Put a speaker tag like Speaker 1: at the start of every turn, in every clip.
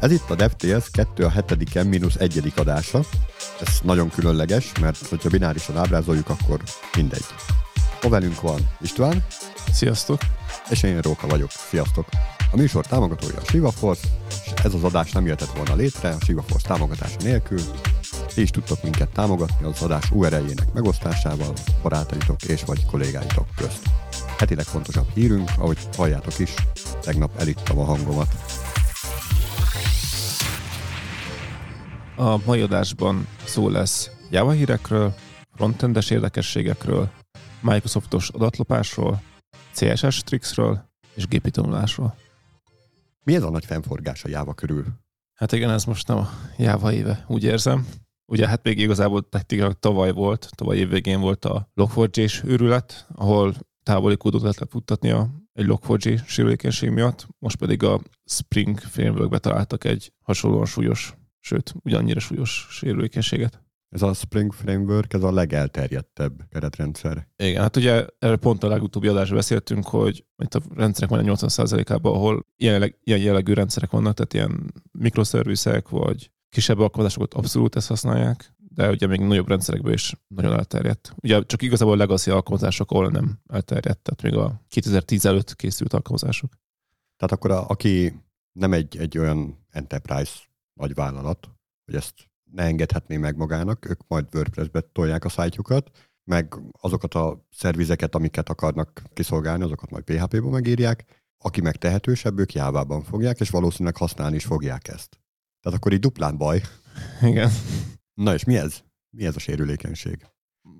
Speaker 1: Ez itt a DevTales 2 a 7 mínusz 1. adása. Ez nagyon különleges, mert hogyha binárisan ábrázoljuk, akkor mindegy. Ma velünk van István.
Speaker 2: Sziasztok!
Speaker 1: És én Róka vagyok. Sziasztok! A műsor támogatója a Shiva Force, és ez az adás nem jöhetett volna létre a Shiva Force támogatása nélkül. Ti is tudtok minket támogatni az adás URL-jének megosztásával, barátaitok és vagy kollégáitok közt. Hetileg fontosabb hírünk, ahogy halljátok is, tegnap elittem a hangomat.
Speaker 2: A mai adásban szó lesz Java hírekről, frontendes érdekességekről, Microsoftos adatlopásról, CSS trixről és gépi tanulásról.
Speaker 1: Mi ez a nagy fennforgás a Java körül?
Speaker 2: Hát igen, ez most nem a Java éve, úgy érzem. Ugye hát még igazából technikailag tavaly volt, tavaly évvégén volt a Log4j-s őrület, ahol távoli kódot lehet lefuttatni a, egy Log4j sérülékenység miatt, most pedig a Spring frameworkbe találtak egy hasonlóan súlyos, sőt, ugyannyira súlyos sérülékenységet.
Speaker 1: Ez a Spring Framework, ez a legelterjedtebb keretrendszer.
Speaker 2: Igen, hát ugye erről pont a legutóbbi adásban beszéltünk, hogy itt a rendszerek van 80%-ában, ahol ilyen, ilyen jellegű rendszerek vannak, tehát ilyen mikroszerviszek, vagy kisebb alkalmazásokat abszolút ezt használják, de ugye még nagyobb rendszerekből is nagyon elterjedt. Ugye csak igazából a legacy alkalmazások, ahol nem elterjedt, tehát még a 2010 előtt készült alkalmazások.
Speaker 1: Tehát akkor a, aki nem egy, egy olyan enterprise nagy vállalat, hogy ezt ne engedhetné meg magának, ők majd WordPress-be tolják a szájtjukat, meg azokat a szervizeket, amiket akarnak kiszolgálni, azokat majd PHP-ban megírják, aki meg tehetősebb, ők jávában fogják, és valószínűleg használni is fogják ezt. Tehát akkor így duplán baj.
Speaker 2: Igen.
Speaker 1: Na és mi ez? Mi ez a sérülékenység?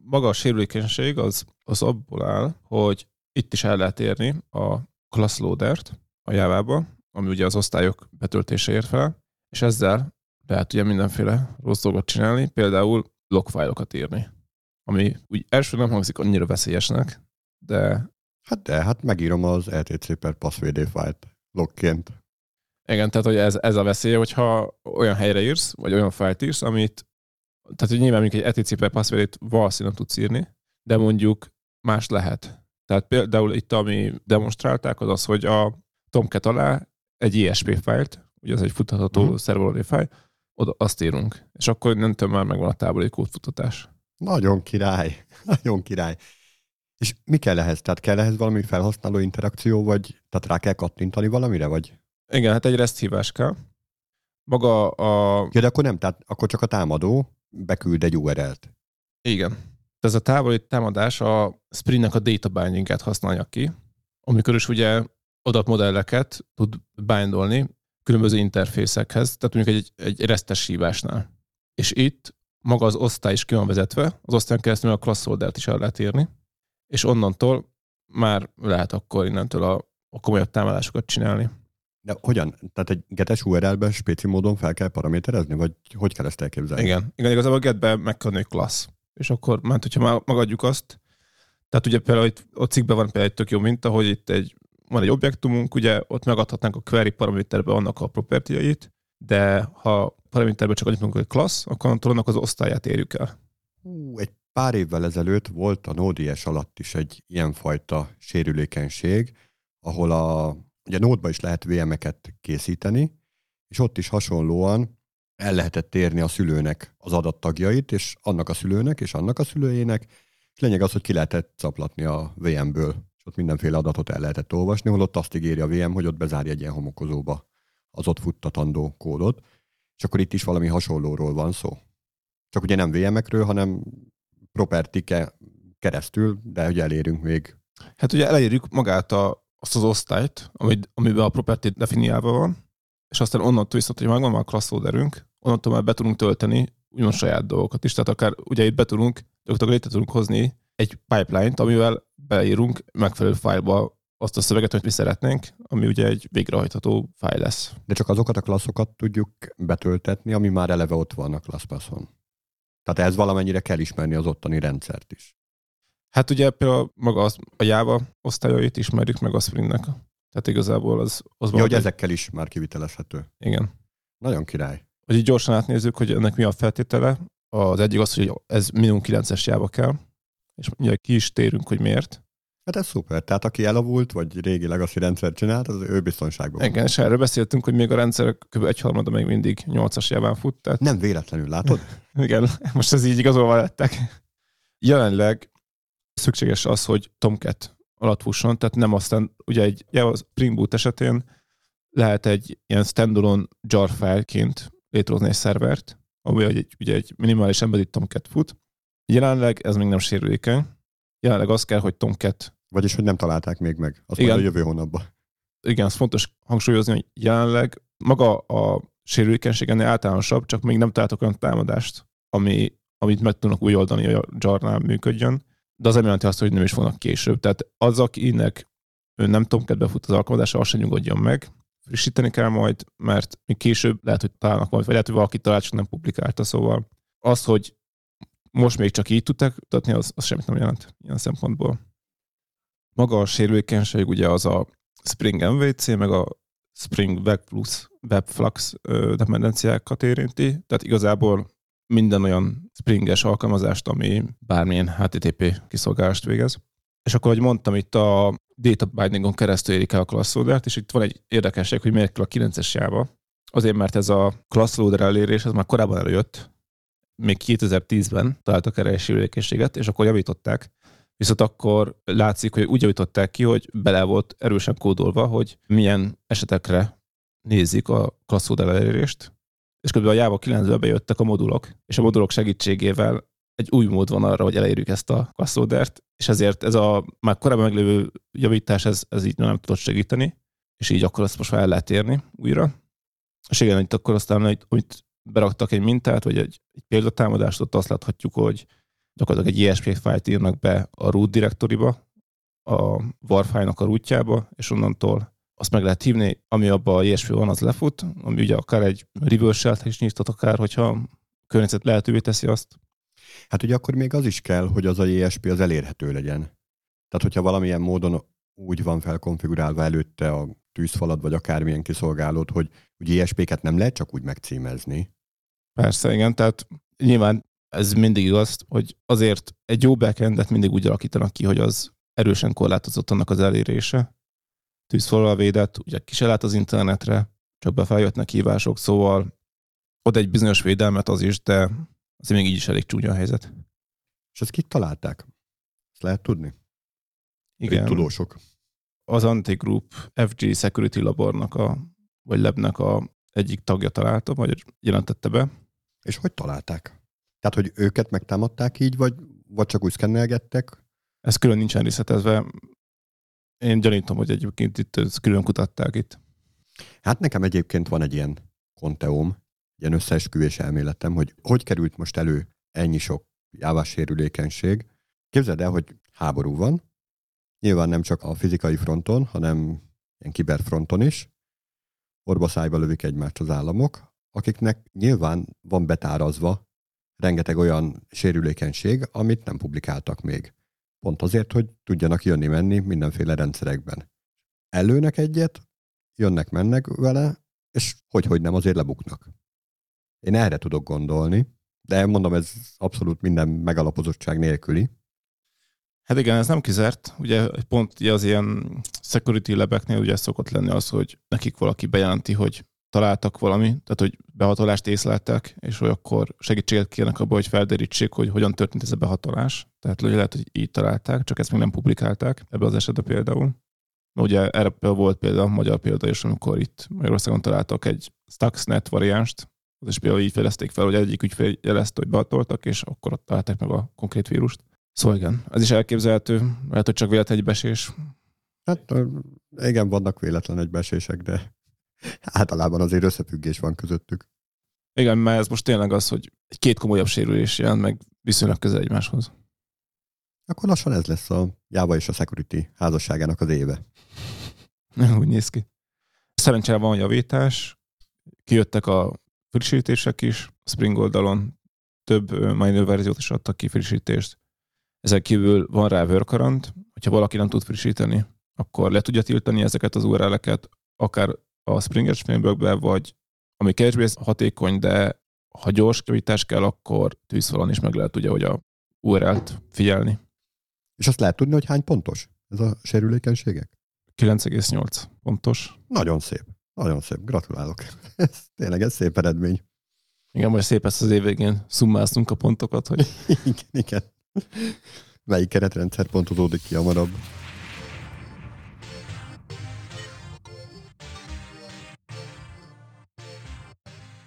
Speaker 2: Maga a sérülékenység az, az abból áll, hogy itt is el lehet érni a class loader-t a jávába, ami ugye az osztályok betöltése fel, és ezzel lehet ugye mindenféle rossz dolgot csinálni, például logfájlokat írni, ami úgy első nem hangzik annyira veszélyesnek, de...
Speaker 1: Hát de, hát megírom az LTC per passvd fájlt logként.
Speaker 2: Igen, tehát hogy ez, ez a veszély, hogyha olyan helyre írsz, vagy olyan fájlt írsz, amit tehát hogy nyilván mondjuk egy ETC per password valószínűleg tudsz írni, de mondjuk más lehet. Tehát például itt, ami demonstrálták, az az, hogy a Tomcat alá egy ESP fájlt, ugye ez egy futható uh-huh. szerverolé fájl, oda azt írunk. És akkor nem már megvan a tábori kódfutatás.
Speaker 1: Nagyon király, nagyon király. És mi kell ehhez? Tehát kell ehhez valami felhasználó interakció, vagy tehát rá kell kattintani valamire, vagy?
Speaker 2: Igen, hát egy REST hívás kell. Maga a...
Speaker 1: Ja, de akkor nem, tehát akkor csak a támadó beküld egy URL-t.
Speaker 2: Igen. Ez a távoli támadás a Springnek a data bindinget használja ki, amikor is ugye adatmodelleket tud bindolni különböző interfészekhez, tehát mondjuk egy, egy resztes hívásnál. És itt maga az osztály is ki van vezetve, az osztályon keresztül a class oldalt is el lehet írni, és onnantól már lehet akkor innentől a, a komolyabb támadásokat csinálni.
Speaker 1: De hogyan? Tehát egy getes URL-ben spéci módon fel kell paraméterezni, vagy hogy kell ezt elképzelni?
Speaker 2: Igen, igen igazából a getbe meg kell egy class. És akkor, mert hogyha megadjuk azt, tehát ugye például itt a cikkben van például egy tök jó minta, hogy itt egy, van egy objektumunk, ugye ott megadhatnánk a query paraméterbe annak a propertyjait, de ha paraméterbe csak adjuk egy class, akkor annak az osztályát érjük el.
Speaker 1: Egy pár évvel ezelőtt volt a Node.js alatt is egy ilyenfajta sérülékenység, ahol a Ugye Node-ba is lehet VM-eket készíteni, és ott is hasonlóan el lehetett térni a szülőnek az adattagjait, és annak a szülőnek, és annak a szülőjének, és lényeg az, hogy ki lehetett caplatni a VM-ből, ott mindenféle adatot el lehetett olvasni, holott azt ígéri a VM, hogy ott bezárja egy ilyen homokozóba az ott futtatandó kódot, és akkor itt is valami hasonlóról van szó. Csak ugye nem VM-ekről, hanem propertike keresztül, de hogy elérünk még.
Speaker 2: Hát ugye elérjük magát a azt az osztályt, amiben a property definiálva van, és aztán onnantól viszont, hogy megvan már a class loaderünk, onnantól már be tudunk tölteni úgymond saját dolgokat is. Tehát akár ugye itt be tudunk, gyakorlatilag létre tudunk hozni egy pipeline-t, amivel beírunk megfelelő fájlba azt a szöveget, amit mi szeretnénk, ami ugye egy végrehajtható fájl lesz.
Speaker 1: De csak azokat a klasszokat tudjuk betöltetni, ami már eleve ott van a ClassPass-on. Tehát ez valamennyire kell ismerni az ottani rendszert is.
Speaker 2: Hát ugye például maga az, a Java osztályait ismerjük meg a Springnek. Tehát igazából az... az
Speaker 1: ja, hogy ezekkel is már kivitelezhető.
Speaker 2: Igen.
Speaker 1: Nagyon király.
Speaker 2: Hogy így gyorsan átnézzük, hogy ennek mi a feltétele. Az egyik az, hogy ez minimum 9-es Java kell, és ugye ki is térünk, hogy miért.
Speaker 1: Hát ez szuper. Tehát aki elavult, vagy régi legacy rendszer csinált, az ő biztonságban.
Speaker 2: Igen, és erről beszéltünk, hogy még a rendszer kb. egyharmada még mindig 8-as javán fut. Tehát...
Speaker 1: Nem véletlenül, látod?
Speaker 2: Igen, most ez így igazolva lettek. Jelenleg szükséges az, hogy Tomcat alatt fusson, tehát nem aztán, ugye egy ja, Spring Boot esetén lehet egy ilyen standalone jar file-ként létrehozni egy szervert, ami egy, ugye egy minimális embedded Tomcat fut. Jelenleg ez még nem sérülékeny. Jelenleg az kell, hogy Tomcat...
Speaker 1: Vagyis, hogy nem találták még meg. Azt Igen. a jövő hónapban.
Speaker 2: Igen, az fontos hangsúlyozni, hogy jelenleg maga a sérülékenység ennél általánosabb, csak még nem találtak olyan támadást, ami, amit meg tudnak új oldani, hogy a jarnál működjön. De az nem jelenti azt, hogy nem is fognak később. Tehát az, akinek ő nem Tomcat fut az alkalmazása, az sem nyugodjon meg, frissíteni kell majd, mert még később lehet, hogy találnak majd, vagy lehet, hogy valaki talált, csak nem publikálta, szóval az, hogy most még csak így tudták mutatni, az, az semmit nem jelent ilyen szempontból. Maga a sérülékenység ugye az a Spring MVC, meg a Spring Web Plus WebFlux dependenciákat érinti, tehát igazából minden olyan Springes alkalmazást, ami bármilyen HTTP kiszolgálást végez. És akkor, hogy mondtam, itt a data bindingon keresztül érik el a classloader és itt van egy érdekesség, hogy miért kell a 9-es jába. Azért, mert ez a classloader elérés, ez már korábban előjött, még 2010-ben találtak erre sérülékenységet, és akkor javították. Viszont akkor látszik, hogy úgy javították ki, hogy bele volt erősen kódolva, hogy milyen esetekre nézik a classloader elérést, és kb. a Java 9-ben bejöttek a modulok, és a modulok segítségével egy új mód van arra, hogy elérjük ezt a klasszódert, és ezért ez a már korábban meglévő javítás, ez, ez így nem tudott segíteni, és így akkor azt most már el lehet érni újra. És igen, itt akkor aztán, amit beraktak egy mintát, vagy egy, egy példatámadást, ott azt láthatjuk, hogy gyakorlatilag egy ESP fájlt írnak be a root direktoriba, a warfile-nak a rootjába, és onnantól azt meg lehet hívni, ami abban a ESP van, az lefut, ami ugye akár egy reverse is nyitott, akár hogyha a környezet lehetővé teszi azt,
Speaker 1: Hát ugye akkor még az is kell, hogy az a JSP az elérhető legyen. Tehát, hogyha valamilyen módon úgy van felkonfigurálva előtte a tűzfalad, vagy akármilyen kiszolgálód, hogy ugye JSP-ket nem lehet csak úgy megcímezni.
Speaker 2: Persze, igen, tehát nyilván ez mindig igaz, hogy azért egy jó backendet mindig úgy alakítanak ki, hogy az erősen korlátozott annak az elérése. Tűzfalal védett, ugye kise lát az internetre, csak befeljöttnek hívások, szóval ott egy bizonyos védelmet az is, de Azért még így is elég csúnya a helyzet.
Speaker 1: És ezt kik találták? Ezt lehet tudni?
Speaker 2: Igen.
Speaker 1: Egy tudósok.
Speaker 2: Az Antigroup FG Security Labornak a, vagy Labnek a egyik tagja találta, vagy jelentette be.
Speaker 1: És hogy találták? Tehát, hogy őket megtámadták így, vagy, vagy csak úgy szkennelgettek?
Speaker 2: Ez külön nincsen részletezve. Én gyanítom, hogy egyébként itt külön kutatták itt.
Speaker 1: Hát nekem egyébként van egy ilyen konteóm, ilyen összeesküvés elméletem, hogy hogy került most elő ennyi sok jávás sérülékenység. Képzeld el, hogy háború van, nyilván nem csak a fizikai fronton, hanem ilyen kiberfronton is. Orba szájba lövik egymást az államok, akiknek nyilván van betárazva rengeteg olyan sérülékenység, amit nem publikáltak még. Pont azért, hogy tudjanak jönni-menni mindenféle rendszerekben. Előnek egyet, jönnek-mennek vele, és hogy-hogy nem azért lebuknak. Én erre tudok gondolni, de mondom, ez abszolút minden megalapozottság nélküli.
Speaker 2: Hát igen, ez nem kizárt. Ugye pont az ilyen security lebeknél ugye szokott lenni az, hogy nekik valaki bejelenti, hogy találtak valami, tehát hogy behatolást észleltek, és hogy akkor segítséget kérnek abban, hogy felderítsék, hogy hogyan történt ez a behatolás. Tehát ugye lehet, hogy így találták, csak ezt még nem publikálták ebbe az esetben például. Ugye erre volt például magyar példa is, amikor itt Magyarországon találtak egy Stuxnet variánst, az is például így fejezték fel, hogy egyik ügyfél jelezte, hogy beatoltak, és akkor ott találták meg a konkrét vírust. Szóval igen, ez is elképzelhető. Lehet, hogy csak véletlen egybesés.
Speaker 1: Hát igen, vannak véletlen egybesések, de általában azért összefüggés van közöttük.
Speaker 2: Igen, mert ez most tényleg az, hogy egy két komolyabb sérülés jön, meg viszonylag közel egymáshoz.
Speaker 1: Akkor lassan ez lesz a Java és a Security házasságának az éve.
Speaker 2: Úgy néz ki. Szerencsére van javítás, kijöttek a frissítések is. A Spring oldalon több minor verziót is adtak ki frissítést. Ezek kívül van rá workaround, hogyha valaki nem tud frissíteni, akkor le tudja tiltani ezeket az URL-eket, akár a Spring frameworkbe, vagy ami kevésbé hatékony, de ha gyors javítás kell, akkor tűzfalon is meg lehet ugye, hogy a URL-t figyelni.
Speaker 1: És azt lehet tudni, hogy hány pontos? ez a sérülékenységek?
Speaker 2: 9,8 pontos.
Speaker 1: Nagyon szép. Nagyon szép. Gratulálok. Ez tényleg ez szép eredmény.
Speaker 2: Igen, majd szép ezt az év végén szummáztunk a pontokat, hogy...
Speaker 1: igen, igen. Melyik keretrendszer pontozódik ki hamarabb?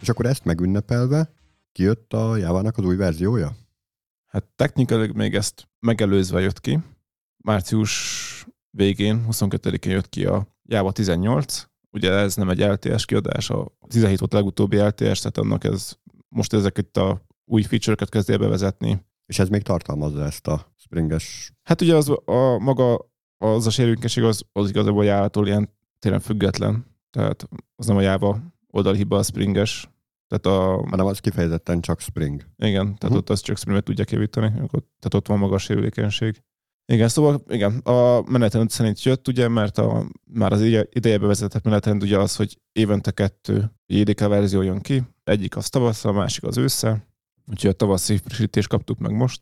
Speaker 1: És akkor ezt megünnepelve kijött a Jávának az új verziója?
Speaker 2: Hát technikailag még ezt megelőzve jött ki. Március végén, 22-én jött ki a Java 18. Ugye ez nem egy LTS kiadás, a 17 volt a legutóbbi LTS, tehát annak ez most ezek itt a új feature-öket kezdje bevezetni.
Speaker 1: És ez még tartalmazza ezt a springes...
Speaker 2: Hát ugye az a maga, az a sérülékenység az, az igazából Java-tól ilyen tényleg független. Tehát az nem a Java oldalhiba a springes, tehát a...
Speaker 1: Hanem az kifejezetten csak Spring.
Speaker 2: Igen, tehát uh-huh. ott az csak Springet tudják javítani, tehát ott van maga a sérülékenység. Igen, szóval igen, a menetrend szerint jött, ugye, mert a, már az ideje bevezetett menetrend ugye az, hogy évente kettő JDK verzió jön ki, egyik az tavasszal, a másik az ősszel, úgyhogy a tavaszi frissítést kaptuk meg most.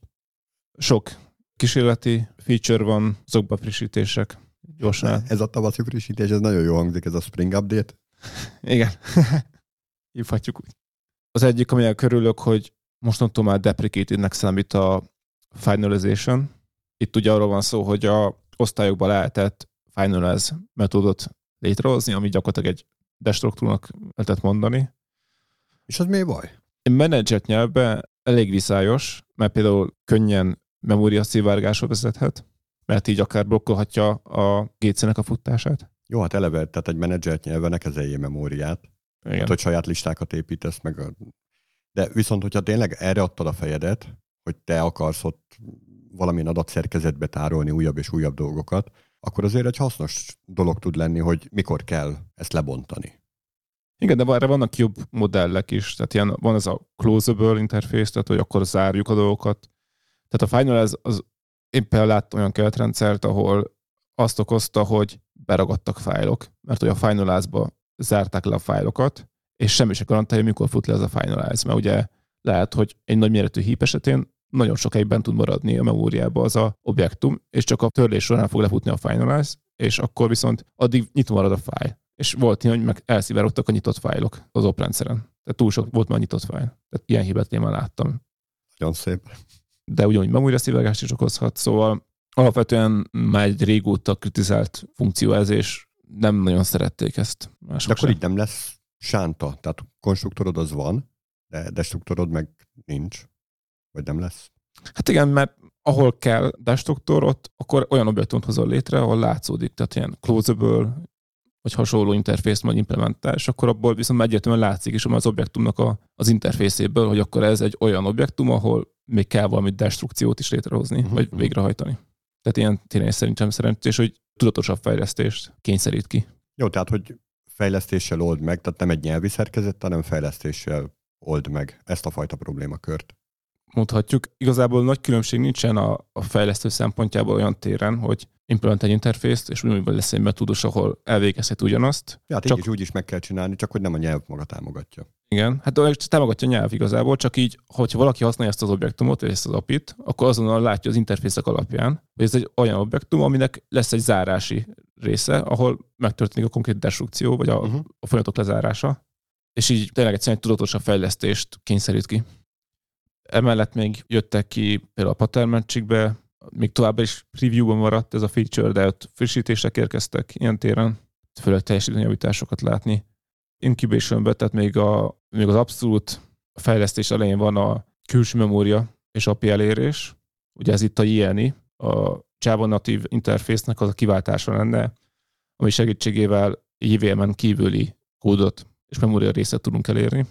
Speaker 2: Sok kísérleti feature van, azokban frissítések gyorsan.
Speaker 1: Ez a tavaszi frissítés, ez nagyon jó hangzik, ez a Spring Update.
Speaker 2: Igen. Hívhatjuk úgy. Az egyik, amilyen körülök, hogy mostantól már deprecatednek számít a finalization. Itt ugye arról van szó, hogy a osztályokban lehetett finalize metódot létrehozni, ami gyakorlatilag egy destruktúrnak lehetett mondani.
Speaker 1: És az mi baj?
Speaker 2: Egy menedzsert nyelvben elég viszályos, mert például könnyen memória szivárgásra vezethet, mert így akár blokkolhatja a gécének a futását.
Speaker 1: Jó, hát eleve, tehát egy menedzsert nyelven ne kezelje memóriát. Igen. Hát, hogy saját listákat építesz meg. A... De viszont, hogyha tényleg erre adtad a fejedet, hogy te akarsz ott valamilyen adatszerkezetbe tárolni újabb és újabb dolgokat, akkor azért egy hasznos dolog tud lenni, hogy mikor kell ezt lebontani.
Speaker 2: Igen, de erre vannak jobb modellek is. Tehát ilyen, van ez a closable interface, tehát hogy akkor zárjuk a dolgokat. Tehát a Final ez, az, én például láttam olyan keretrendszert, ahol azt okozta, hogy beragadtak fájlok, mert hogy a Finalize-ba zárták le a fájlokat, és semmi se garantálja, mikor fut le ez a Finalize, mert ugye lehet, hogy egy nagy méretű heap esetén nagyon sok helyben tud maradni a memóriába az a objektum, és csak a törlés során fog lefutni a Finalize, és akkor viszont addig nyitva marad a fájl. És volt ilyen, hogy meg elszivárogtak a nyitott fájlok az oprendszeren. Tehát túl sok volt már nyitott fájl. Tehát ilyen hibát én már láttam.
Speaker 1: Nagyon szép.
Speaker 2: De ugyanúgy memória szivárgást is okozhat, szóval alapvetően már egy régóta kritizált funkció ez, és nem nagyon szerették ezt.
Speaker 1: De akkor sem. így nem lesz sánta. Tehát konstruktorod az van, de destruktorod meg nincs. Vagy nem lesz?
Speaker 2: Hát igen, mert ahol kell destruktor, ott akkor olyan objektumot hozol létre, ahol látszódik, tehát ilyen closable, vagy hasonló interfészt majd implementál, és akkor abból viszont egyértelműen látszik is az objektumnak a, az interfészéből, hogy akkor ez egy olyan objektum, ahol még kell valami destrukciót is létrehozni, uh-huh. vagy mhm. végrehajtani. Tehát ilyen tényleg szerintem szerencsés, hogy tudatosabb fejlesztést kényszerít ki.
Speaker 1: Jó, tehát hogy fejlesztéssel old meg, tehát nem egy nyelvi szerkezet, hanem fejlesztéssel old meg ezt a fajta problémakört.
Speaker 2: Mondhatjuk, igazából nagy különbség nincsen a, a fejlesztő szempontjából olyan téren, hogy implement egy interfészt, és ugyanúgy lesz egy metódus, ahol elvégezhet ugyanazt.
Speaker 1: Ja, hát csak... így is úgy is meg kell csinálni, csak hogy nem a nyelv maga támogatja.
Speaker 2: Igen, hát támogatja a nyelv igazából, csak így, hogyha valaki használja ezt az objektumot, vagy ezt az apit, akkor azonnal látja az interfészek alapján, hogy ez egy olyan objektum, aminek lesz egy zárási része, ahol megtörténik a konkrét destrukció, vagy a, uh-huh. a folyamatok lezárása, és így tényleg egyszerűen egy tudatosabb fejlesztést kényszerít ki. Emellett még jöttek ki például a pattern matchingbe, még továbbra is preview-ban maradt ez a feature, de ott frissítések érkeztek ilyen téren, főleg teljesítményjavításokat látni. incubation tehát még, a, még az abszolút fejlesztés elején van a külső memória és API elérés. Ugye ez itt a JNI, a Java Native Interface-nek az a kiváltása lenne, ami segítségével JVM-en kívüli kódot és memória részet tudunk elérni.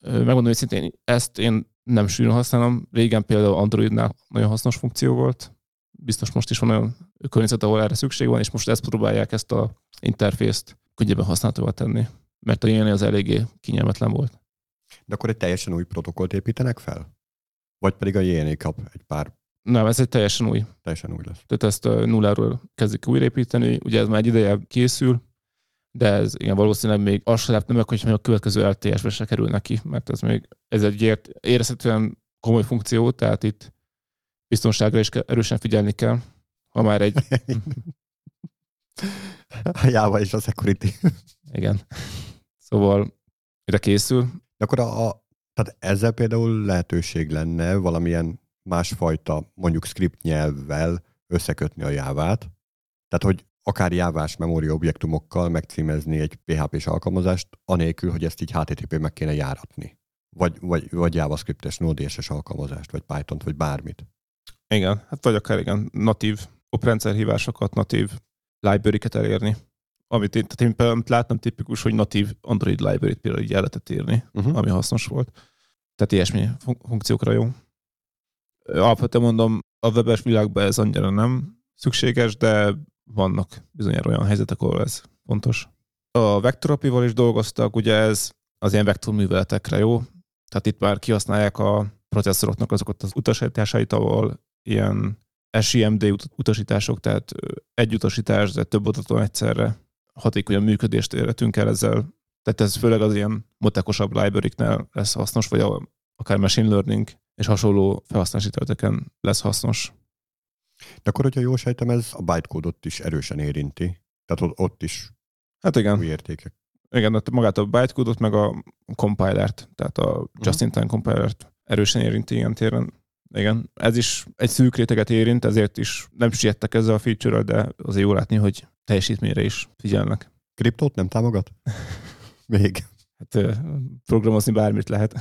Speaker 2: Megmondom őszintén, ezt én nem sűrűn használom. Régen például Androidnál nagyon hasznos funkció volt. Biztos most is van olyan környezet, ahol erre szükség van, és most ezt próbálják ezt a interfészt könnyebben használhatóvá tenni. Mert a ilyen az eléggé kényelmetlen volt.
Speaker 1: De akkor egy teljesen új protokollt építenek fel? Vagy pedig a JNE kap egy pár
Speaker 2: nem, ez egy teljesen új.
Speaker 1: Teljesen új lesz.
Speaker 2: Tehát ezt a nulláról kezdik újraépíteni. Ugye ez már egy ideje készül, de ez igen, valószínűleg még azt sem nem meg, hogy a következő LTS-be se kerül neki, mert ez még ez egy ért, érezhetően komoly funkció, tehát itt biztonságra is erősen figyelni kell, Ha már egy...
Speaker 1: a Java és a security.
Speaker 2: Igen. Szóval ide készül.
Speaker 1: De akkor a, a, tehát ezzel például lehetőség lenne valamilyen másfajta, mondjuk script nyelvvel összekötni a jávát. Tehát, hogy akár jávás memória objektumokkal megcímezni egy PHP-s alkalmazást, anélkül, hogy ezt így HTTP meg kéne járatni. Vagy, vagy, vagy JavaScript-es Node.js-es alkalmazást, vagy Python-t, vagy bármit.
Speaker 2: Igen, hát vagy akár igen, natív oprendszerhívásokat, natív library-ket elérni. Amit én, tehát én például láttam tipikus, hogy natív Android library-t például így el lehetett írni, uh-huh. ami hasznos volt. Tehát ilyesmi fun- funkciókra jó. Alapvetően mondom, a webes világban ez annyira nem szükséges, de vannak bizonyára olyan helyzetek, ahol ez fontos. A vektorapival is dolgoztak, ugye ez az ilyen vektorműveletekre jó, tehát itt már kihasználják a processzoroknak azokat az utasításait, ahol ilyen SIMD utasítások, tehát egy utasítás, de több adaton egyszerre hatékonyan működést érhetünk el ezzel. Tehát ez főleg az ilyen motekosabb library-knál lesz hasznos, vagy a, akár machine learning és hasonló felhasználási területeken lesz hasznos.
Speaker 1: De akkor, hogyha jól sejtem, ez a bytecode-ot is erősen érinti. Tehát ott is
Speaker 2: hát igen.
Speaker 1: új értékek.
Speaker 2: Igen, magát a bytecode-ot, meg a compilert, tehát a mhm. just-in-time compilert erősen érinti ilyen téren. Igen, ez is egy szűk réteget érint, ezért is nem siettek ezzel a feature de azért jó látni, hogy teljesítményre is figyelnek.
Speaker 1: Kriptót nem támogat? Még.
Speaker 2: Hát programozni bármit lehet.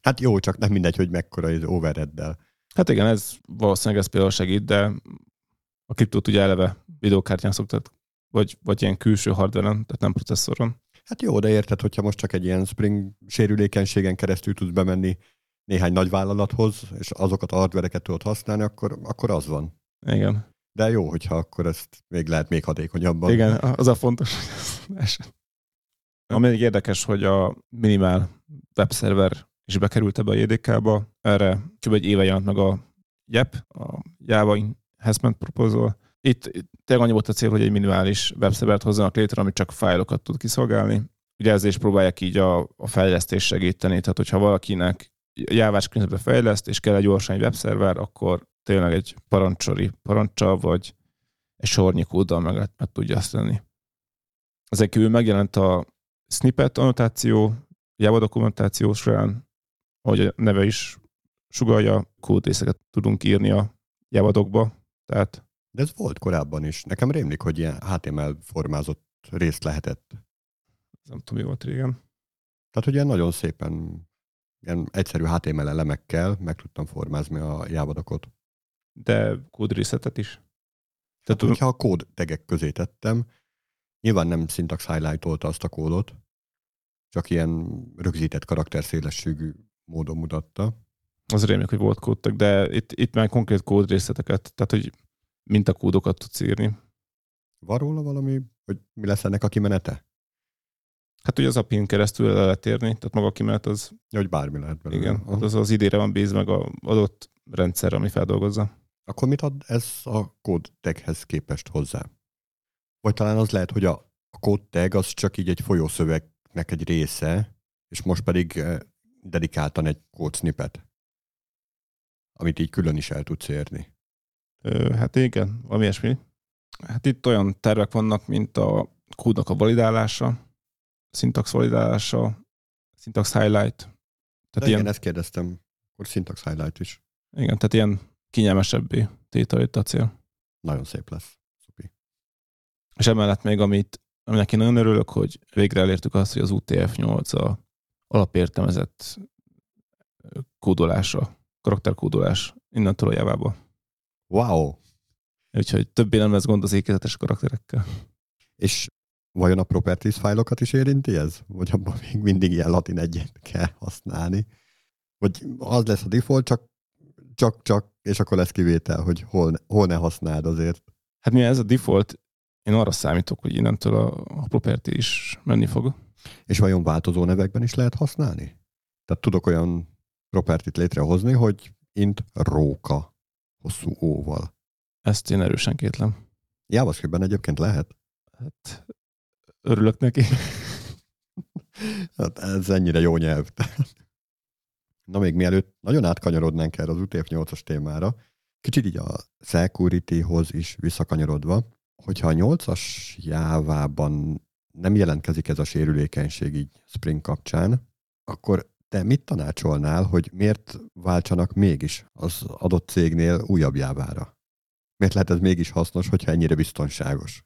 Speaker 1: Hát jó, csak nem mindegy, hogy mekkora az overhead-del.
Speaker 2: Hát igen, ez valószínűleg ez például segít, de a kriptót ugye eleve videókártyán szoktak, vagy, vagy ilyen külső hardware tehát nem processzoron.
Speaker 1: Hát jó, de érted, hogyha most csak egy ilyen Spring sérülékenységen keresztül tudsz bemenni néhány nagy vállalathoz, és azokat a hardvereket tudod használni, akkor, akkor az van.
Speaker 2: Igen.
Speaker 1: De jó, hogyha akkor ezt még lehet még hatékonyabban.
Speaker 2: Igen, az a fontos, hogy ez Ami még érdekes, hogy a minimál webszerver is bekerült ebbe a JDK-ba. Erre kb. egy éve jelent meg a JEP, a Java Enhancement Proposal. Itt, itt tényleg annyi volt a cél, hogy egy minimális webszervert hozzanak létre, ami csak fájlokat tud kiszolgálni. Ugye ezzel is próbálják így a, a fejlesztést segíteni. Tehát, hogyha valakinek jávás környezetbe fejleszt, és kell egy gyorsan egy webszerver, akkor tényleg egy parancsori parancsa, vagy egy sornyi kóddal meg, meg tudja azt tenni. Ezek kívül megjelent a snippet annotáció, Java dokumentáció során, ahogy a neve is sugalja, kódrészeket tudunk írni a javadokba. Tehát...
Speaker 1: De ez volt korábban is. Nekem rémlik, hogy ilyen HTML formázott részt lehetett.
Speaker 2: Nem tudom, mi volt régen.
Speaker 1: Tehát, hogy ilyen nagyon szépen ilyen egyszerű HTML elemekkel meg tudtam formázni a jávadokot.
Speaker 2: De kódrészetet is?
Speaker 1: Tehát, hát, hogyha a kód tegek közé tettem, nyilván nem syntax highlight azt a kódot, csak ilyen rögzített karakterszélességű módon mutatta.
Speaker 2: Az reméljük, hogy volt kódtak, de itt, itt már konkrét kódrészeteket, tehát hogy mintakódokat tudsz írni.
Speaker 1: Van róla valami, hogy mi lesz ennek a kimenete?
Speaker 2: Hát ugye az API-n keresztül el lehet érni, tehát maga a kimenet az...
Speaker 1: Ja, hogy bármi lehet belőle.
Speaker 2: Igen, hát az az idére van bíz meg a adott rendszer, ami feldolgozza.
Speaker 1: Akkor mit ad ez a kód taghez képest hozzá? Vagy talán az lehet, hogy a, a kód tag az csak így egy folyószövegnek egy része, és most pedig eh, dedikáltan egy kód snippet, amit így külön is el tudsz érni.
Speaker 2: Ö, hát igen, valami ilyesmi. Hát itt olyan tervek vannak, mint a kódnak a validálása, syntax validálása, syntax highlight. Tehát
Speaker 1: De ilyen, igen, ezt kérdeztem, akkor syntax highlight is.
Speaker 2: Igen, tehát ilyen kényelmesebbé tétel itt a cél.
Speaker 1: Nagyon szép lesz. Szupi.
Speaker 2: És emellett még, amit, aminek én nagyon örülök, hogy végre elértük azt, hogy az UTF-8 a alapértelmezett kódolása, karakterkódolás innentől a javába.
Speaker 1: Wow!
Speaker 2: Úgyhogy többé nem lesz gond az ékezetes karakterekkel.
Speaker 1: És vajon a properties fájlokat is érinti ez? Vagy abban még mindig ilyen latin egyet kell használni? Vagy az lesz a default, csak, csak, csak és akkor lesz kivétel, hogy hol, hol ne használd azért.
Speaker 2: Hát mi ez a default, én arra számítok, hogy innentől a, a property is menni fog.
Speaker 1: És vajon változó nevekben is lehet használni? Tehát tudok olyan propertit létrehozni, hogy int róka hosszú óval.
Speaker 2: Ezt én erősen kétlem.
Speaker 1: JavaScriptben egyébként lehet.
Speaker 2: Hát örülök neki.
Speaker 1: hát ez ennyire jó nyelv. Na még mielőtt nagyon átkanyarodnánk erre az UTF-8-as témára, Kicsit így a security-hoz is visszakanyarodva, hogyha a 8-as jávában nem jelentkezik ez a sérülékenység így Spring kapcsán, akkor te mit tanácsolnál, hogy miért váltsanak mégis az adott cégnél újabb jávára? Miért lehet ez mégis hasznos, hogyha ennyire biztonságos?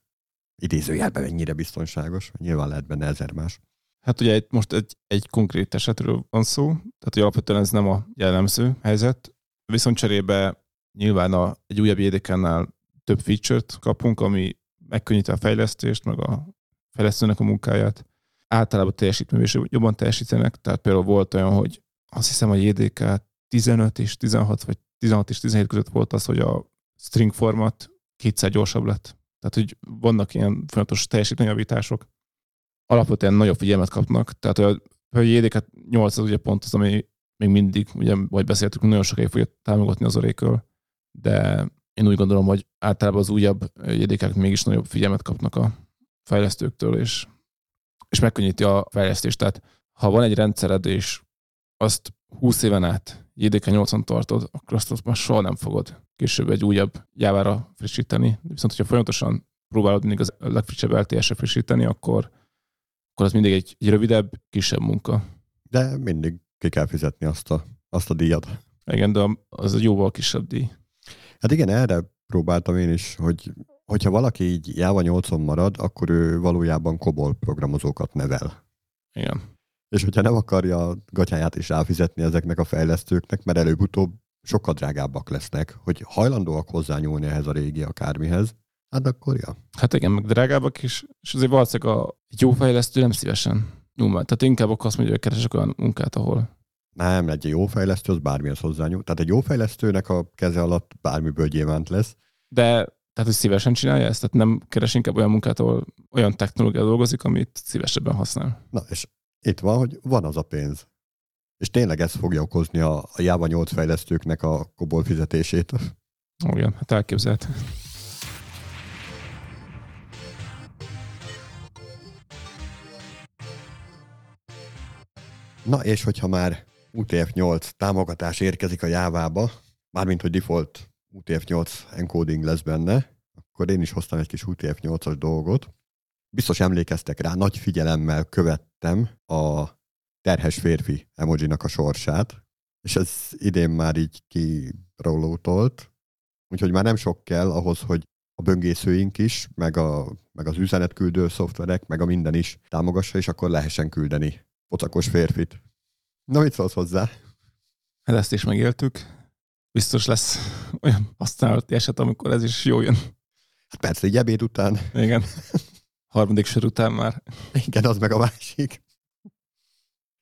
Speaker 1: Idézőjelben ennyire biztonságos, nyilván lehet benne ezer más.
Speaker 2: Hát ugye itt most egy, egy konkrét esetről van szó, tehát hogy alapvetően ez nem a jellemző helyzet, viszont cserébe nyilván a, egy újabb JDK-nál több feature-t kapunk, ami megkönnyíti a fejlesztést, meg a fejlesztőnek a munkáját. Általában teljesítmény is jobban teljesítenek, tehát például volt olyan, hogy azt hiszem a JDK 15 és 16, vagy 16 és 17 között volt az, hogy a string format kétszer gyorsabb lett. Tehát, hogy vannak ilyen folyamatos teljesítményjavítások. Alapvetően nagyobb figyelmet kapnak. Tehát, a JDK 8 az ugye pont az, ami még mindig, ugye, vagy beszéltük, nagyon sokáig fogja támogatni az orékől, de én úgy gondolom, hogy általában az újabb jdk mégis nagyobb figyelmet kapnak a fejlesztőktől, és, és megkönnyíti a fejlesztést. Tehát ha van egy rendszered, és azt 20 éven át JDK 8 tartod, akkor azt, azt már soha nem fogod később egy újabb jávára frissíteni. Viszont, hogyha folyamatosan próbálod mindig az legfrissebb LTS-re frissíteni, akkor, akkor az mindig egy, egy rövidebb, kisebb munka.
Speaker 1: De mindig ki kell fizetni azt a, azt a díjat.
Speaker 2: Igen, de az egy jóval kisebb díj.
Speaker 1: Hát igen, erre próbáltam én is, hogy hogyha valaki így Java 8 marad, akkor ő valójában kobol programozókat nevel.
Speaker 2: Igen.
Speaker 1: És hogyha nem akarja a gatyáját is elfizetni ezeknek a fejlesztőknek, mert előbb-utóbb sokkal drágábbak lesznek, hogy hajlandóak hozzányúlni ehhez a régi akármihez, hát akkor ja.
Speaker 2: Hát igen, meg drágábbak is, és azért valószínűleg a jó fejlesztő nem szívesen nyúl Tehát inkább akkor azt mondja, hogy keresek olyan munkát, ahol
Speaker 1: nem, egy jó fejlesztő az bármihez hozzányúl. Tehát egy jó fejlesztőnek a keze alatt bármiből gyémánt lesz.
Speaker 2: De tehát, hogy szívesen csinálja ezt? Tehát nem keres inkább olyan munkát, ahol olyan technológia dolgozik, amit szívesebben használ.
Speaker 1: Na, és itt van, hogy van az a pénz. És tényleg ez fogja okozni a, a Java 8 fejlesztőknek a kobol fizetését.
Speaker 2: Ó, igen, hát elképzelhető.
Speaker 1: Na, és hogyha már UTF-8 támogatás érkezik a Jávába, mármint, hogy default UTF-8 encoding lesz benne, akkor én is hoztam egy kis UTF-8-as dolgot. Biztos emlékeztek rá, nagy figyelemmel követtem a terhes férfi emojinak a sorsát, és ez idén már így kirólótolt, úgyhogy már nem sok kell ahhoz, hogy a böngészőink is, meg, a, meg az üzenetküldő szoftverek, meg a minden is támogassa, és akkor lehessen küldeni pocakos férfit. Na, mit szólsz hozzá?
Speaker 2: Hát ezt is megéltük. Biztos lesz olyan használati eset, amikor ez is jó jön.
Speaker 1: Hát persze, egy ebéd után.
Speaker 2: Igen. Harmadik sor után már.
Speaker 1: Igen, az meg a másik.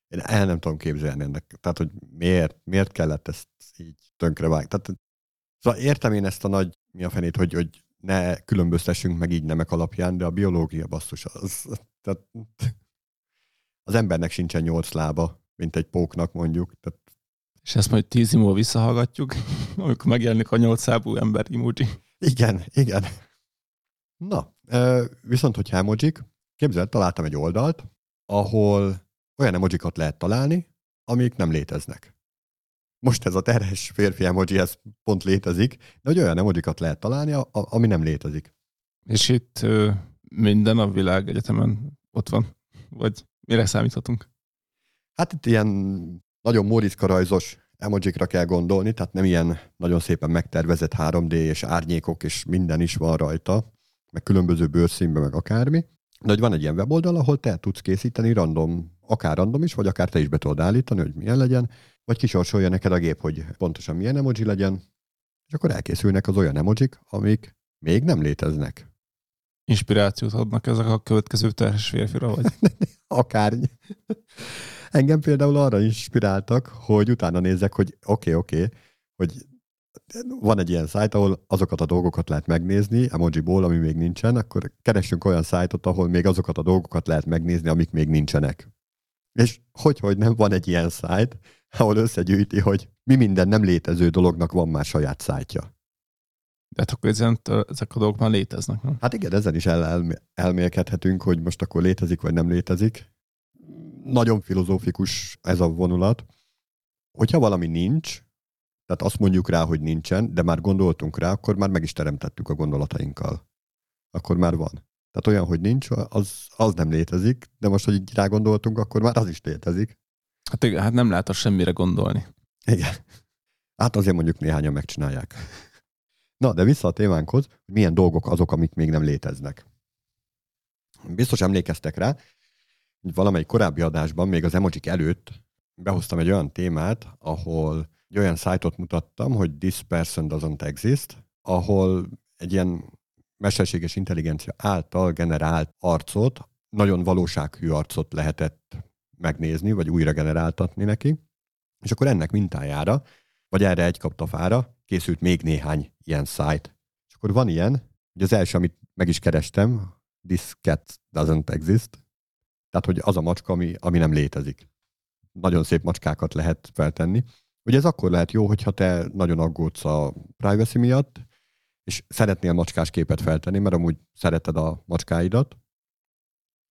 Speaker 1: Én el nem tudom képzelni ennek. Tehát, hogy miért, miért kellett ezt így tönkre vágni. Tehát, szóval értem én ezt a nagy, mi a fenét, hogy, hogy ne különböztessünk meg így nemek alapján, de a biológia basszus az, tehát az embernek sincsen nyolc lába, mint egy póknak mondjuk. Tehát...
Speaker 2: És ezt majd tíz múlva visszahallgatjuk, amikor megjelenik a nyolc szábú ember emoji.
Speaker 1: Igen, igen. Na, viszont, hogy emojik, képzeld, találtam egy oldalt, ahol olyan emojikat lehet találni, amik nem léteznek. Most ez a terhes férfi emoji, ez pont létezik, de hogy olyan emojikat lehet találni, ami nem létezik.
Speaker 2: És itt minden a világ egyetemen ott van? Vagy mire számíthatunk?
Speaker 1: Hát itt ilyen nagyon Móriczka rajzos emojikra kell gondolni, tehát nem ilyen nagyon szépen megtervezett 3D és árnyékok és minden is van rajta, meg különböző bőrszínben, meg akármi. De hogy van egy ilyen weboldal, ahol te tudsz készíteni random, akár random is, vagy akár te is be tudod állítani, hogy milyen legyen, vagy kisorsolja neked a gép, hogy pontosan milyen emoji legyen, és akkor elkészülnek az olyan emojik, amik még nem léteznek.
Speaker 2: Inspirációt adnak ezek a következő terhes férfira, vagy?
Speaker 1: akár. Engem például arra inspiráltak, hogy utána nézzek, hogy oké, okay, oké, okay, hogy van egy ilyen szájt, ahol azokat a dolgokat lehet megnézni, emojiból, ami még nincsen, akkor keressünk olyan szájtot, ahol még azokat a dolgokat lehet megnézni, amik még nincsenek. És hogy, hogy nem van egy ilyen szájt, ahol összegyűjti, hogy mi minden nem létező dolognak van már saját szájtja.
Speaker 2: De hát akkor ezen, ezek a dolgok már léteznek, nem?
Speaker 1: Hát igen, ezen is el, el, elmélkedhetünk, hogy most akkor létezik, vagy nem létezik nagyon filozófikus ez a vonulat. Hogyha valami nincs, Tehát azt mondjuk rá, hogy nincsen, de már gondoltunk rá, akkor már meg is teremtettük a gondolatainkkal. Akkor már van. Tehát olyan, hogy nincs, az, az nem létezik, de most, hogy így rá gondoltunk, akkor már az is létezik.
Speaker 2: Hát, hát nem lehet semmire gondolni.
Speaker 1: Igen. Hát azért mondjuk néhányan megcsinálják. Na, de vissza a témánkhoz, hogy milyen dolgok azok, amik még nem léteznek. Biztos emlékeztek rá, hogy valamelyik korábbi adásban, még az emojik előtt behoztam egy olyan témát, ahol egy olyan szájtot mutattam, hogy this person doesn't exist, ahol egy ilyen mesterséges intelligencia által generált arcot, nagyon valósághű arcot lehetett megnézni, vagy újra generáltatni neki, és akkor ennek mintájára, vagy erre egy kaptafára készült még néhány ilyen szájt. És akkor van ilyen, hogy az első, amit meg is kerestem, this cat doesn't exist, tehát, hogy az a macska, ami, ami nem létezik. Nagyon szép macskákat lehet feltenni. Ugye ez akkor lehet jó, hogyha te nagyon aggódsz a privacy miatt, és szeretnél macskás képet feltenni, mert amúgy szereted a macskáidat,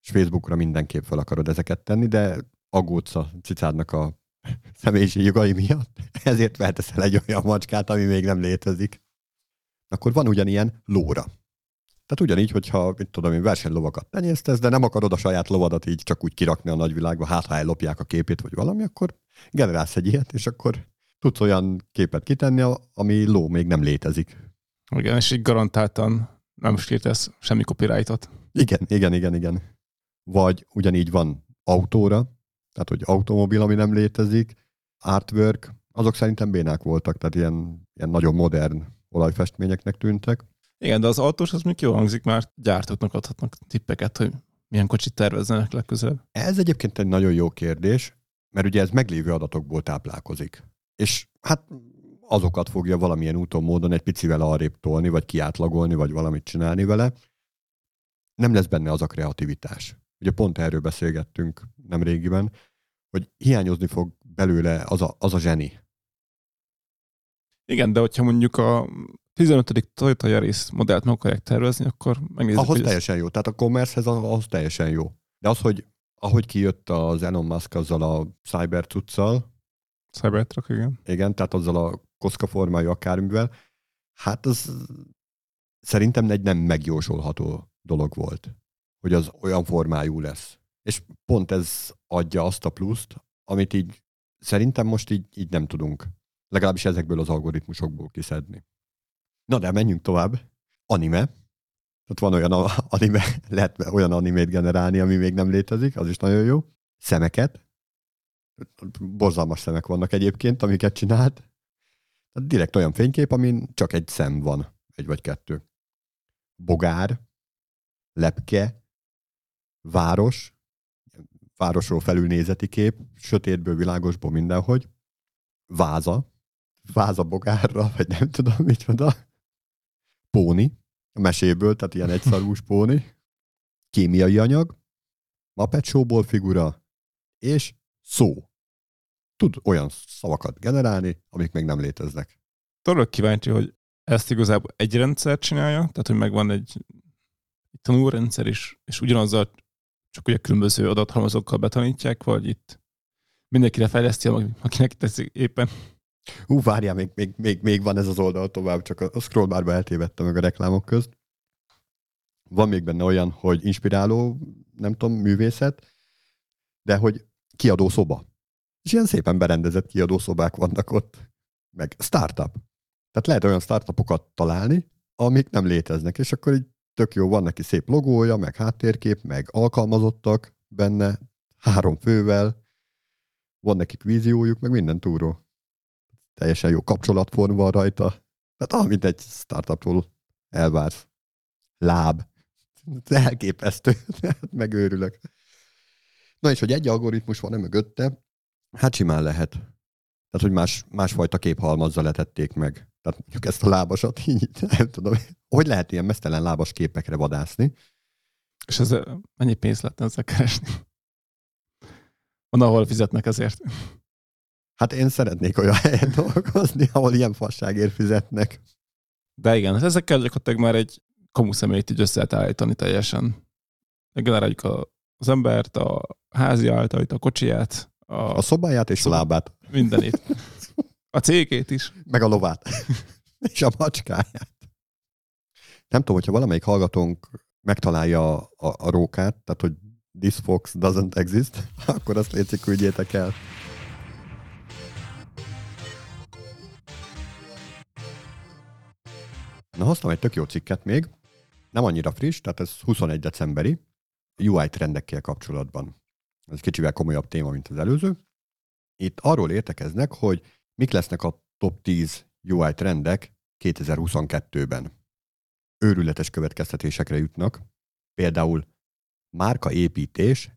Speaker 1: és Facebookra mindenképp fel akarod ezeket tenni, de aggódsz a cicádnak a személyiségi jogai miatt, ezért felteszel egy olyan macskát, ami még nem létezik. Akkor van ugyanilyen lóra. Tehát ugyanígy, hogyha, mit tudom én, versenylovakat tenyésztesz, de nem akarod a saját lovadat így csak úgy kirakni a nagyvilágba, hát ha ellopják a képét, vagy valami, akkor generálsz egy ilyet, és akkor tudsz olyan képet kitenni, ami ló még nem létezik.
Speaker 2: Igen, és így garantáltan nem sértesz semmi copyrightot.
Speaker 1: Igen, igen, igen, igen. Vagy ugyanígy van autóra, tehát hogy automobil, ami nem létezik, artwork, azok szerintem bénák voltak, tehát ilyen, ilyen nagyon modern olajfestményeknek tűntek.
Speaker 2: Igen, de az autós az még jó hangzik, már gyártóknak adhatnak tippeket, hogy milyen kocsit tervezzenek legközelebb.
Speaker 1: Ez egyébként egy nagyon jó kérdés, mert ugye ez meglévő adatokból táplálkozik. És hát azokat fogja valamilyen úton, módon egy picivel arrébb tolni, vagy kiátlagolni, vagy valamit csinálni vele. Nem lesz benne az a kreativitás. Ugye pont erről beszélgettünk nem régiben, hogy hiányozni fog belőle az a, az a zseni.
Speaker 2: Igen, de hogyha mondjuk a 15. Toyota Yaris modellt meg akarják tervezni, akkor megnézzük.
Speaker 1: Ahhoz teljesen ez... jó. Tehát a commerce ahhoz teljesen jó. De az, hogy ahogy kijött az Elon Musk azzal a Cybertruccal,
Speaker 2: Cybertruck, igen.
Speaker 1: Igen, tehát azzal a koszka formájú akármivel, hát az szerintem egy nem megjósolható dolog volt, hogy az olyan formájú lesz. És pont ez adja azt a pluszt, amit így szerintem most így, így nem tudunk. Legalábbis ezekből az algoritmusokból kiszedni. Na de menjünk tovább. Anime. Tehát van olyan anime, lehet olyan animét generálni, ami még nem létezik, az is nagyon jó. Szemeket. Borzalmas szemek vannak egyébként, amiket csinált. Tehát direkt olyan fénykép, amin csak egy szem van, egy vagy kettő. Bogár, lepke, város, városról felülnézeti kép, sötétből, világosból mindenhogy, váza, váza bogárra, vagy nem tudom micsoda, póni, a meséből, tehát ilyen egyszarús póni, kémiai anyag, Muppet Show-ból figura, és szó. Tud olyan szavakat generálni, amik még nem léteznek.
Speaker 2: Tudok kíváncsi, hogy ezt igazából egy rendszer csinálja, tehát hogy megvan egy, egy tanulrendszer is, és ugyanazzal csak ugye különböző adathalmazokkal betanítják, vagy itt mindenkire fejleszti, akinek teszik éppen.
Speaker 1: Hú, várjál, még, még, még, még van ez az oldal tovább, csak a, a scrollbarba eltévedtem meg a reklámok közt. Van még benne olyan, hogy inspiráló, nem tudom, művészet, de hogy kiadó szoba. És ilyen szépen berendezett kiadó szobák vannak ott. Meg startup. Tehát lehet olyan startupokat találni, amik nem léteznek, és akkor így tök jó, van neki szép logója, meg háttérkép, meg alkalmazottak benne, három fővel, van nekik víziójuk, meg minden túró teljesen jó kapcsolatform van rajta. Tehát amit egy startupról elvársz. Láb. Elképesztő. Megőrülök. Na és hogy egy algoritmus van-e mögötte, hát simán lehet. Tehát, hogy más, másfajta képhalmazzal letették meg. Tehát mondjuk ezt a lábasat így, nem tudom. Hogy lehet ilyen mesztelen lábas képekre vadászni?
Speaker 2: És ez mennyi pénzt lehetne ezzel keresni? Van, ahol fizetnek ezért.
Speaker 1: Hát én szeretnék olyan helyen dolgozni, ahol ilyen fasságért fizetnek.
Speaker 2: De igen, ezekkel gyakorlatilag már egy kamu személyt így össze lehet állítani teljesen. Generáljuk a, az embert, a házi általit, a kocsiját,
Speaker 1: a, a szobáját és Szob... a lábát.
Speaker 2: Mindenit. A cégét is.
Speaker 1: Meg a lovát. és a macskáját. Nem tudom, hogyha valamelyik hallgatónk megtalálja a, a, a rókát, tehát hogy this fox doesn't exist, akkor azt létszik, küldjétek el. Na, hoztam egy tök jó cikket még, nem annyira friss, tehát ez 21 decemberi, UI trendekkel kapcsolatban. Ez kicsivel komolyabb téma, mint az előző. Itt arról értekeznek, hogy mik lesznek a top 10 UI trendek 2022-ben. Őrületes következtetésekre jutnak, például márkaépítés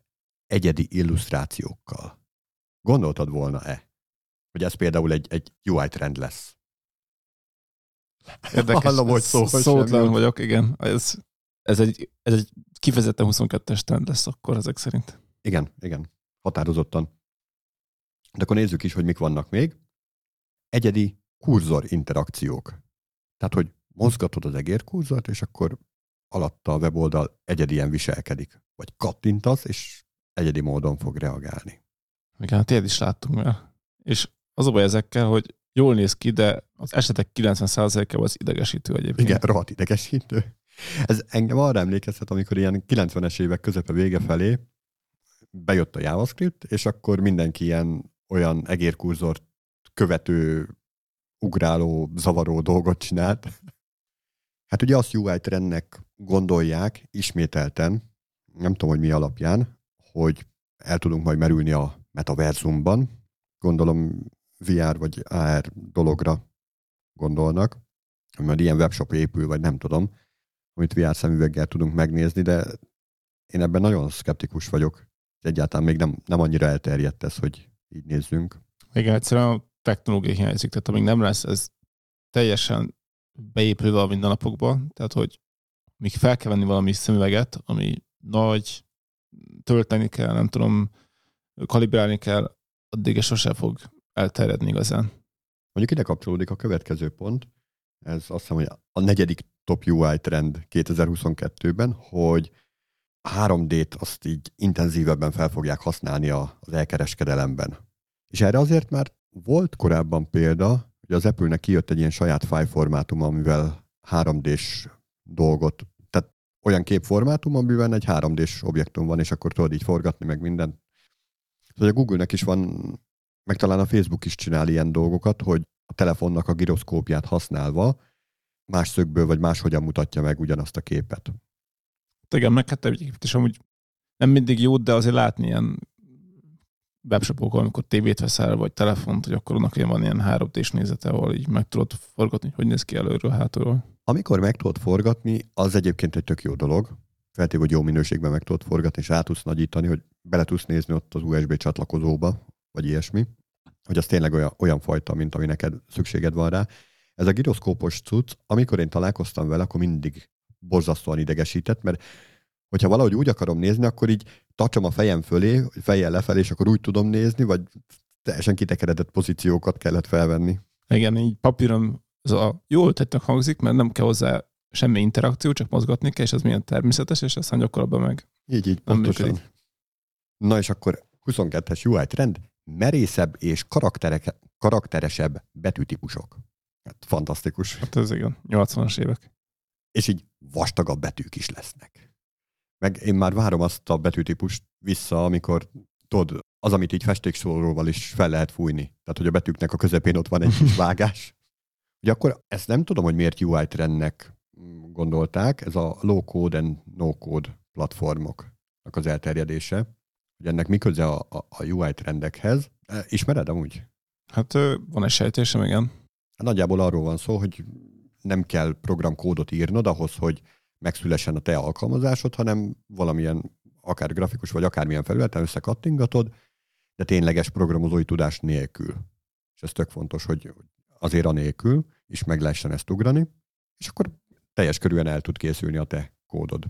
Speaker 1: egyedi illusztrációkkal. Gondoltad volna-e, hogy ez például egy, egy UI trend lesz?
Speaker 2: Érdekes.
Speaker 1: Hallom, hogy szó,
Speaker 2: Szótlan vagyok, igen. Ez, ez, egy, ez egy kifejezetten 22-es trend lesz akkor ezek szerint.
Speaker 1: Igen, igen. Határozottan. De akkor nézzük is, hogy mik vannak még. Egyedi kurzor interakciók. Tehát, hogy mozgatod az egérkurzort, és akkor alatta a weboldal egyedien viselkedik. Vagy kattintasz, és egyedi módon fog reagálni.
Speaker 2: Igen, hát ilyet is láttunk már. És az a baj ezekkel, hogy jól néz ki, de az esetek 90%-ában az idegesítő egyébként.
Speaker 1: Igen, rohadt idegesítő. Ez engem arra emlékeztet, amikor ilyen 90-es évek közepe vége felé bejött a JavaScript, és akkor mindenki ilyen olyan egérkurzort követő, ugráló, zavaró dolgot csinált. Hát ugye azt UI trendnek gondolják ismételten, nem tudom, hogy mi alapján, hogy el tudunk majd merülni a metaverzumban. Gondolom VR vagy AR dologra gondolnak, majd ilyen webshop épül, vagy nem tudom, amit VR szemüveggel tudunk megnézni, de én ebben nagyon szkeptikus vagyok. Egyáltalán még nem, nem annyira elterjedt ez, hogy így nézzünk.
Speaker 2: Igen, egyszerűen technológia hiányzik, tehát amíg nem lesz ez teljesen beépülve a mindennapokba, tehát hogy még fel kell venni valami szemüveget, ami nagy, tölteni kell, nem tudom, kalibrálni kell, addig sose fog elterjedni igazán.
Speaker 1: Mondjuk ide kapcsolódik a következő pont, ez azt hiszem, hogy a negyedik top UI trend 2022-ben, hogy 3D-t azt így intenzívebben fel fogják használni az elkereskedelemben. És erre azért már volt korábban példa, hogy az Apple-nek kijött egy ilyen saját file formátum, amivel 3D-s dolgot, tehát olyan képformátum, amiben egy 3D-s objektum van, és akkor tudod így forgatni meg mindent. Szóval a Google-nek is van, meg talán a Facebook is csinál ilyen dolgokat, hogy a telefonnak a giroszkópját használva más szögből vagy máshogyan mutatja meg ugyanazt a képet.
Speaker 2: Igen, meg hát egyébként is amúgy nem mindig jó, de azért látni ilyen webshopokon, amikor tévét veszel, vagy telefont, hogy akkor annak van ilyen 3 d nézete, ahol így meg tudod forgatni, hogy néz ki előről, hátulról.
Speaker 1: Amikor meg tudod forgatni, az egyébként egy tök jó dolog. Feltéve, hogy jó minőségben meg tudod forgatni, és át tudsz nagyítani, hogy bele tudsz nézni ott az USB csatlakozóba, vagy ilyesmi. Hogy az tényleg olyan, olyan fajta, mint ami neked szükséged van rá. Ez a giroszkópos cucc, amikor én találkoztam vele, akkor mindig borzasztóan idegesített, mert hogyha valahogy úgy akarom nézni, akkor így tartsom a fejem fölé, fejjel lefelé, és akkor úgy tudom nézni, vagy teljesen kitekeredett pozíciókat kellett felvenni.
Speaker 2: Igen, így papíron ez a jól tettek hangzik, mert nem kell hozzá semmi interakció, csak mozgatni kell, és ez milyen természetes, és ezt hangyakorabban meg
Speaker 1: Így, így, pontosan. Na és akkor 22-es UI trend, merészebb és karakteresebb betűtípusok. Hát fantasztikus.
Speaker 2: Hát ez igen, 80-as évek.
Speaker 1: És így vastagabb betűk is lesznek. Meg én már várom azt a betűtípust vissza, amikor tudod, az, amit így festéksóróval is fel lehet fújni. Tehát, hogy a betűknek a közepén ott van egy kis vágás. Ugye akkor ezt nem tudom, hogy miért UI trendnek gondolták, ez a low code and no code platformoknak az elterjedése. Hogy ennek mi köze a, a, a UI trendekhez. E, ismered amúgy?
Speaker 2: Hát van egy sejtésem, igen.
Speaker 1: Hát nagyjából arról van szó, hogy nem kell programkódot írnod ahhoz, hogy megszülessen a te alkalmazásod, hanem valamilyen akár grafikus vagy akármilyen felületen összekattingatod, de tényleges programozói tudás nélkül. És ez tök fontos, hogy azért a nélkül is meg lehessen ezt ugrani, és akkor teljes körülön el tud készülni a te kódod.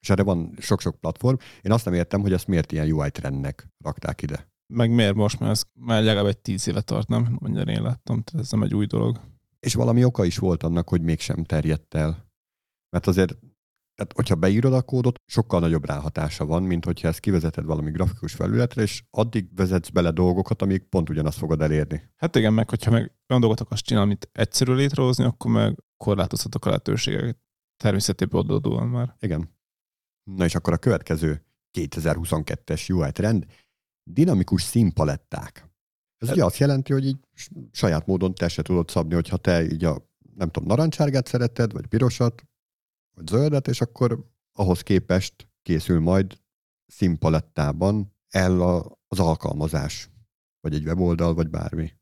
Speaker 1: És erre van sok-sok platform. Én azt nem értem, hogy ezt miért ilyen UI trendnek rakták ide.
Speaker 2: Meg miért most, mert ez már legalább egy tíz éve tart, nem? Mondja, én láttam, tehát ez nem egy új dolog.
Speaker 1: És valami oka is volt annak, hogy mégsem terjedt el. Mert azért Tehát, hogyha beírod a kódot, sokkal nagyobb ráhatása van, mint hogyha ezt kivezeted valami grafikus felületre, és addig vezetsz bele dolgokat, amíg pont ugyanazt fogod elérni.
Speaker 2: Hát igen, meg hogyha meg olyan dolgot akarsz csinálni, amit egyszerű létrehozni, akkor meg korlátozhatok a lehetőségeket természetében adódóan már.
Speaker 1: Igen. Na és akkor a következő 2022-es UI trend, dinamikus színpaletták. Ez ugye azt jelenti, hogy így saját módon te se tudod szabni, hogyha te így a, nem tudom, narancsárgát szereted, vagy pirosat, vagy zöldet, és akkor ahhoz képest készül majd színpalettában el a, az alkalmazás, vagy egy weboldal, vagy bármi.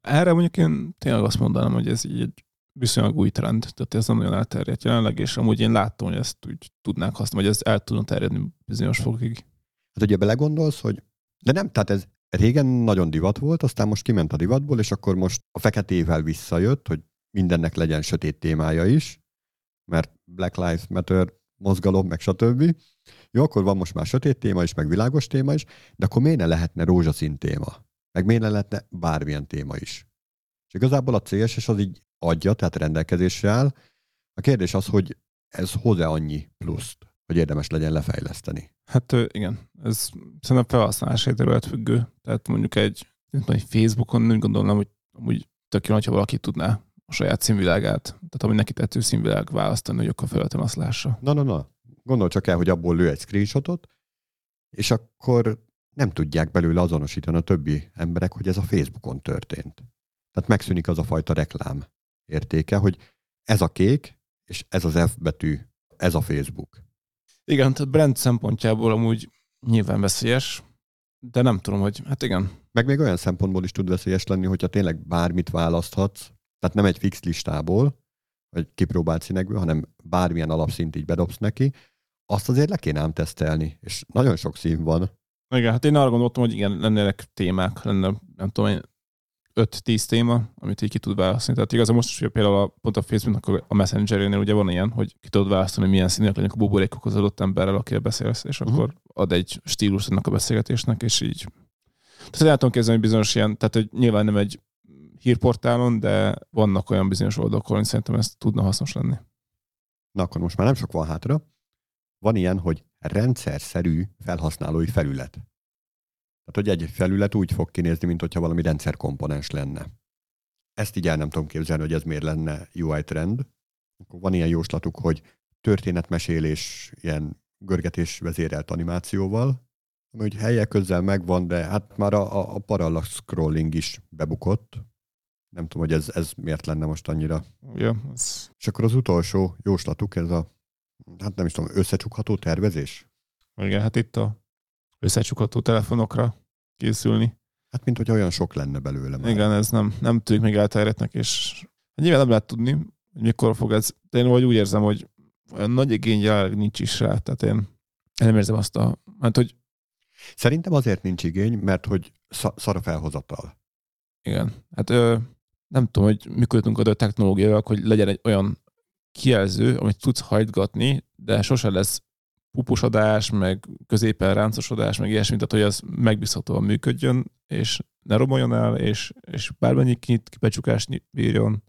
Speaker 2: Erre mondjuk én tényleg azt mondanám, hogy ez így egy viszonylag új trend, tehát ez nem nagyon elterjedt jelenleg, és amúgy én láttam, hogy ezt úgy tudnánk használni, vagy ez el tudna terjedni bizonyos fokig.
Speaker 1: Hát ugye belegondolsz, hogy de nem, tehát ez régen nagyon divat volt, aztán most kiment a divatból, és akkor most a feketével visszajött, hogy mindennek legyen sötét témája is, mert Black Lives Matter mozgalom, meg stb. Jó, akkor van most már sötét téma is, meg világos téma is, de akkor miért ne lehetne rózsaszín téma? Meg miért ne lehetne bármilyen téma is? És igazából a CSS az így adja, tehát rendelkezésre áll. A kérdés az, hogy ez hoz-e annyi pluszt, hogy érdemes legyen lefejleszteni?
Speaker 2: Hát igen, ez szerintem felhasználási terület függő. Tehát mondjuk egy, egy Facebookon úgy gondolom, hogy amúgy tök jó, ha valaki tudná a saját színvilágát, tehát ami neki tetsző színvilág választani, hogy akkor felületen azt lássa.
Speaker 1: Na, na, na. Gondolj csak el, hogy abból lő egy screenshotot, és akkor nem tudják belőle azonosítani a többi emberek, hogy ez a Facebookon történt. Tehát megszűnik az a fajta reklám értéke, hogy ez a kék, és ez az F betű, ez a Facebook.
Speaker 2: Igen, tehát brand szempontjából amúgy nyilván veszélyes, de nem tudom, hogy hát igen.
Speaker 1: Meg még olyan szempontból is tud veszélyes lenni, hogyha tényleg bármit választhatsz, tehát nem egy fix listából, vagy kipróbált színekből, hanem bármilyen alapszint így bedobsz neki, azt azért le kéne ám tesztelni, és nagyon sok szín van.
Speaker 2: Igen, hát én arra gondoltam, hogy igen, lennének témák, lenne, nem tudom, 5-10 téma, amit így ki tud választani. Tehát igazán most hogy például a, pont a Facebooknak a Messengerénél ugye van ilyen, hogy ki tudod választani, hogy milyen színek legyenek a buborékok az adott emberrel, akire beszélsz, és uh-huh. akkor ad egy stílus ennek a beszélgetésnek, és így. Tehát el tudom képzelni, hogy bizonyos ilyen, tehát hogy nyilván nem egy hírportálon, de vannak olyan bizonyos oldalak, ahol szerintem ez tudna hasznos lenni.
Speaker 1: Na akkor most már nem sok van hátra. Van ilyen, hogy rendszer-szerű felhasználói felület. Tehát, hogy egy felület úgy fog kinézni, mint hogyha valami rendszerkomponens lenne. Ezt így el nem tudom képzelni, hogy ez miért lenne UI trend. Akkor van ilyen jóslatuk, hogy történetmesélés ilyen görgetés vezérelt animációval, ami hogy helyek közel megvan, de hát már a, a parallax scrolling is bebukott, nem tudom, hogy ez, ez miért lenne most annyira.
Speaker 2: Ja, ez...
Speaker 1: És akkor az utolsó jóslatuk, ez a, hát nem is tudom, összecsukható tervezés?
Speaker 2: Igen, hát itt a összecsukható telefonokra készülni.
Speaker 1: Hát, mint hogy olyan sok lenne belőle már.
Speaker 2: Igen, ez nem, nem tűnik még elterjednek, és hát nyilván nem lehet tudni, hogy mikor fog ez. De én vagy úgy érzem, hogy olyan nagy igény jelenleg nincs is rá, tehát én nem érzem azt a, hát hogy
Speaker 1: Szerintem azért nincs igény, mert hogy szar a felhozatal.
Speaker 2: Igen. Hát ö, nem tudom, hogy mikor jutunk oda a technológiával, hogy legyen egy olyan kijelző, amit tudsz hajtgatni, de sose lesz pupusodás, meg középen ráncosodás, meg ilyesmi, tehát hogy az megbízhatóan működjön, és ne romoljon el, és, és bármennyi kinyit, kipecsukást bírjon,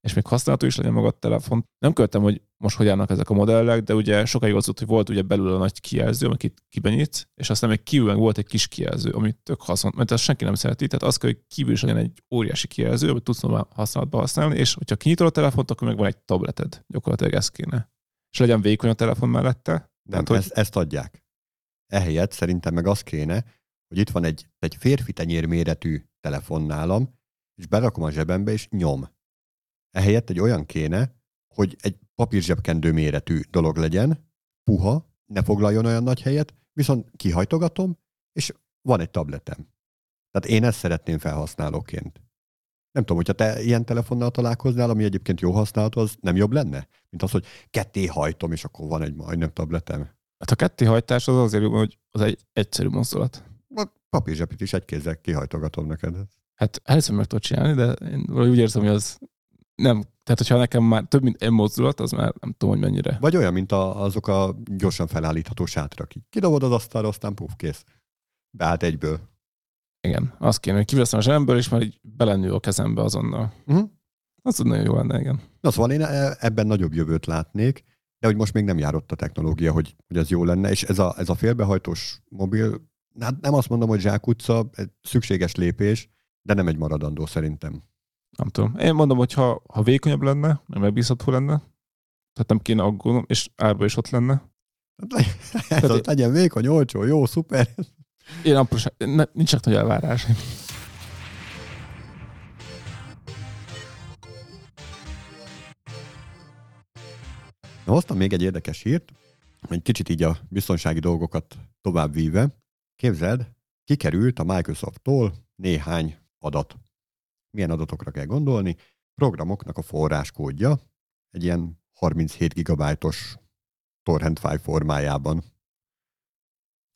Speaker 2: és még használható is legyen maga a telefon. Nem követtem, hogy most hogy állnak ezek a modellek, de ugye sokáig az volt, hogy volt ugye belül a nagy kijelző, amit kibenyít, és aztán még kívül volt egy kis kijelző, amit tök haszon, mert ezt senki nem szereti, tehát az kell, hogy kívül is legyen egy óriási kijelző, amit tudsz használatba használni, és hogyha kinyitod a telefont, akkor meg van egy tableted. Gyakorlatilag ez kéne. És legyen vékony a telefon mellette.
Speaker 1: Nem, hát, ezt, ezt adják. Ehelyett szerintem meg az kéne, hogy itt van egy, egy férfi tenyér méretű telefon nálam, és berakom a zsebembe, és nyom Ehelyett egy olyan kéne, hogy egy papírzsebkendő méretű dolog legyen, puha, ne foglaljon olyan nagy helyet, viszont kihajtogatom, és van egy tabletem. Tehát én ezt szeretném felhasználóként. Nem tudom, hogyha te ilyen telefonnal találkoznál, ami egyébként jó használatú, az nem jobb lenne? Mint az, hogy ketté hajtom, és akkor van egy majdnem tabletem.
Speaker 2: Hát a ketté hajtás az azért, hogy az egy egyszerű mozdulat.
Speaker 1: A papírzsepit is egy kézzel kihajtogatom neked.
Speaker 2: Hát először meg tudod csinálni, de én úgy érzem, hogy az nem, tehát hogyha nekem már több mint egy mozdulat, az már nem tudom, hogy mennyire.
Speaker 1: Vagy olyan, mint a, azok a gyorsan felállítható sátrak. Kidobod az asztalra, aztán puf, kész. Beállt egyből.
Speaker 2: Igen, azt kéne, hogy kiveszem a zsemből, és már így belenő a kezembe azonnal. Uh-huh. Az nagyon jó lenne, igen.
Speaker 1: Na szóval én e, ebben nagyobb jövőt látnék, de hogy most még nem járott a technológia, hogy, hogy ez jó lenne, és ez a, ez a félbehajtós mobil, hát nem azt mondom, hogy zsákutca, szükséges lépés, de nem egy maradandó szerintem.
Speaker 2: Nem tudom. Én mondom, hogy ha, ha vékonyabb lenne, megbízható lenne, tehát nem kéne aggódnom, és árba is ott lenne.
Speaker 1: Hát ez legyen vékony, olcsó, jó, szuper.
Speaker 2: Én apróság, ne, nincsenek nagy elvárás.
Speaker 1: Na, hoztam még egy érdekes hírt, egy kicsit így a biztonsági dolgokat tovább víve. Képzeld, kikerült a Microsoft-tól néhány adat. Milyen adatokra kell gondolni? Programoknak a forráskódja, egy ilyen 37 gigabájtos torrent file formájában.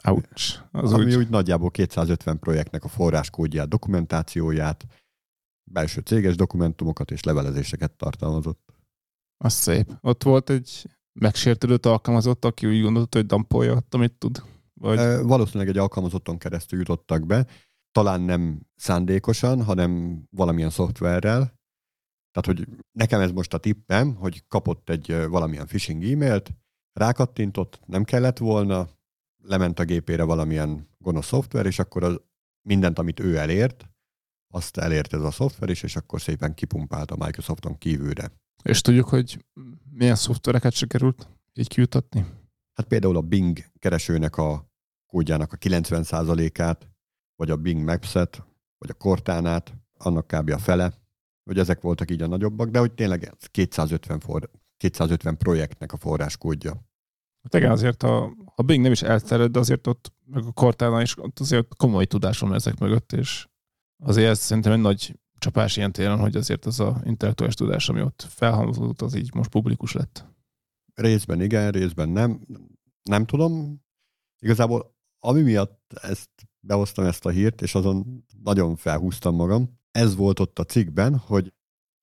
Speaker 2: Ouch.
Speaker 1: Az ami úgy... úgy nagyjából 250 projektnek a forráskódját, dokumentációját, belső céges dokumentumokat és levelezéseket tartalmazott.
Speaker 2: Az szép. Ott volt egy megsértődött alkalmazott, aki úgy gondolta, hogy dampolja ott, amit tud.
Speaker 1: Vagy... E, valószínűleg egy alkalmazotton keresztül jutottak be. Talán nem szándékosan, hanem valamilyen szoftverrel. Tehát, hogy nekem ez most a tippem, hogy kapott egy valamilyen phishing e-mailt, rákattintott, nem kellett volna, lement a gépére valamilyen gonosz szoftver, és akkor az mindent, amit ő elért, azt elért ez a szoftver is, és akkor szépen kipumpált a Microsofton kívülre.
Speaker 2: És tudjuk, hogy milyen szoftvereket sikerült így kiutatni?
Speaker 1: Hát például a Bing keresőnek a kódjának a 90%-át, vagy a Bing Maps-et, vagy a Cortánát, annak kb. a fele, hogy ezek voltak így a nagyobbak, de hogy tényleg 250, for, 250 projektnek a forráskódja.
Speaker 2: Hát igen, azért a, a Bing nem is elterjed, de azért ott, meg a Cortana is ott azért komoly tudásom ezek mögött, és azért ez szerintem egy nagy csapás ilyen téren, hogy azért az a intellektuális tudás, ami ott felhalmozódott, az így most publikus lett.
Speaker 1: Részben igen, részben nem. Nem tudom. Igazából ami miatt ezt behoztam ezt a hírt, és azon nagyon felhúztam magam, ez volt ott a cikkben, hogy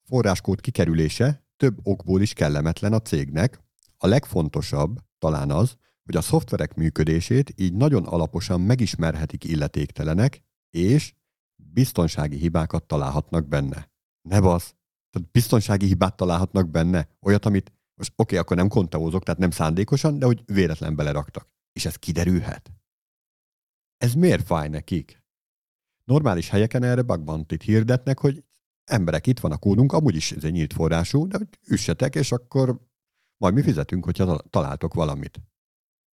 Speaker 1: forráskód kikerülése több okból is kellemetlen a cégnek. A legfontosabb talán az, hogy a szoftverek működését így nagyon alaposan megismerhetik illetéktelenek, és biztonsági hibákat találhatnak benne. Ne basz! Tehát biztonsági hibát találhatnak benne. Olyat, amit most oké, okay, akkor nem konteózok, tehát nem szándékosan, de hogy véletlen beleraktak. És ez kiderülhet. Ez miért fáj nekik? Normális helyeken erre bug hirdetnek, hogy emberek, itt van a kódunk, amúgy is ez egy nyílt forrású, de hogy üssetek, és akkor majd mi fizetünk, hogyha találtok valamit.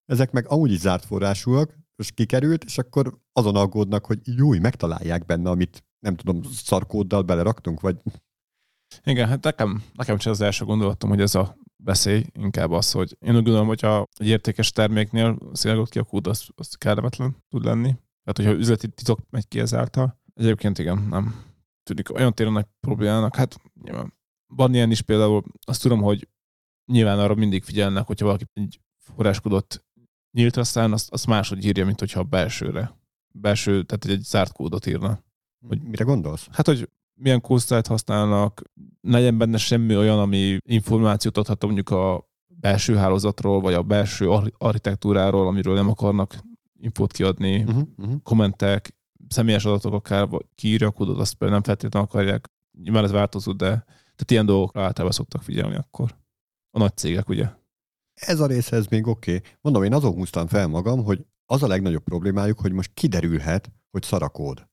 Speaker 1: Ezek meg amúgy is zárt forrásúak, és kikerült, és akkor azon aggódnak, hogy jó, megtalálják benne, amit nem tudom, szarkóddal beleraktunk, vagy...
Speaker 2: Igen, hát nekem, nekem csak az első gondolatom, hogy ez a veszély inkább az, hogy én úgy gondolom, hogy a egy értékes terméknél szélgott ki a kód, az, az kellemetlen tud lenni. Tehát, hogyha üzleti titok megy ki ezáltal. Egyébként igen, nem tűnik olyan téren nagy problémának. Hát nyilván van ilyen is például, azt tudom, hogy nyilván arra mindig figyelnek, hogyha valaki egy forráskodott nyílt aztán azt, azt máshogy írja, mint hogyha a belsőre. Belső, tehát egy zárt kódot írna.
Speaker 1: Hogy, Mire gondolsz?
Speaker 2: Hát, hogy milyen kódszájt használnak, legyen benne semmi olyan, ami információt adhat mondjuk a belső hálózatról, vagy a belső architektúráról, amiről nem akarnak infót kiadni, uh-huh, uh-huh. kommentek, személyes adatok akár, vagy kiírja a kódot, azt például nem feltétlenül akarják. Nyilván ez változó, de tehát ilyen dolgokra általában szoktak figyelni akkor. A nagy cégek, ugye?
Speaker 1: Ez a része, ez még oké. Okay. Mondom, én azon húztam fel magam, hogy az a legnagyobb problémájuk, hogy most kiderülhet, hogy szarakód.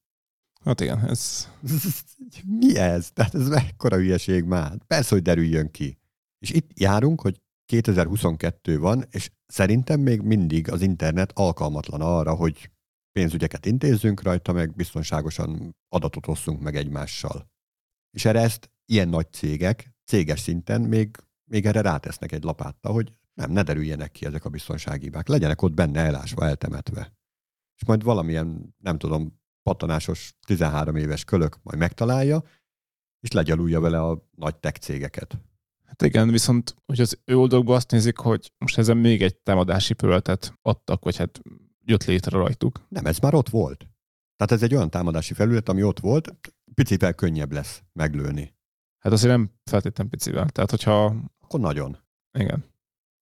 Speaker 2: Hát igen, ez...
Speaker 1: Mi ez? Tehát ez mekkora hülyeség már. Persze, hogy derüljön ki. És itt járunk, hogy 2022 van, és szerintem még mindig az internet alkalmatlan arra, hogy pénzügyeket intézzünk rajta, meg biztonságosan adatot osszunk meg egymással. És erre ezt ilyen nagy cégek, céges szinten még, még erre rátesznek egy lapátta, hogy nem, ne derüljenek ki ezek a biztonsági hibák. Legyenek ott benne elásva, eltemetve. És majd valamilyen, nem tudom, patanásos 13 éves kölök majd megtalálja, és legyalulja vele a nagy tech cégeket.
Speaker 2: Hát igen, viszont hogy az ő oldalukban azt nézik, hogy most ezen még egy támadási felületet adtak, vagy hát jött létre rajtuk.
Speaker 1: Nem, ez már ott volt. Tehát ez egy olyan támadási felület, ami ott volt, picivel könnyebb lesz meglőni.
Speaker 2: Hát azért nem feltétlenül picivel. Tehát, hogyha...
Speaker 1: Akkor nagyon.
Speaker 2: Igen.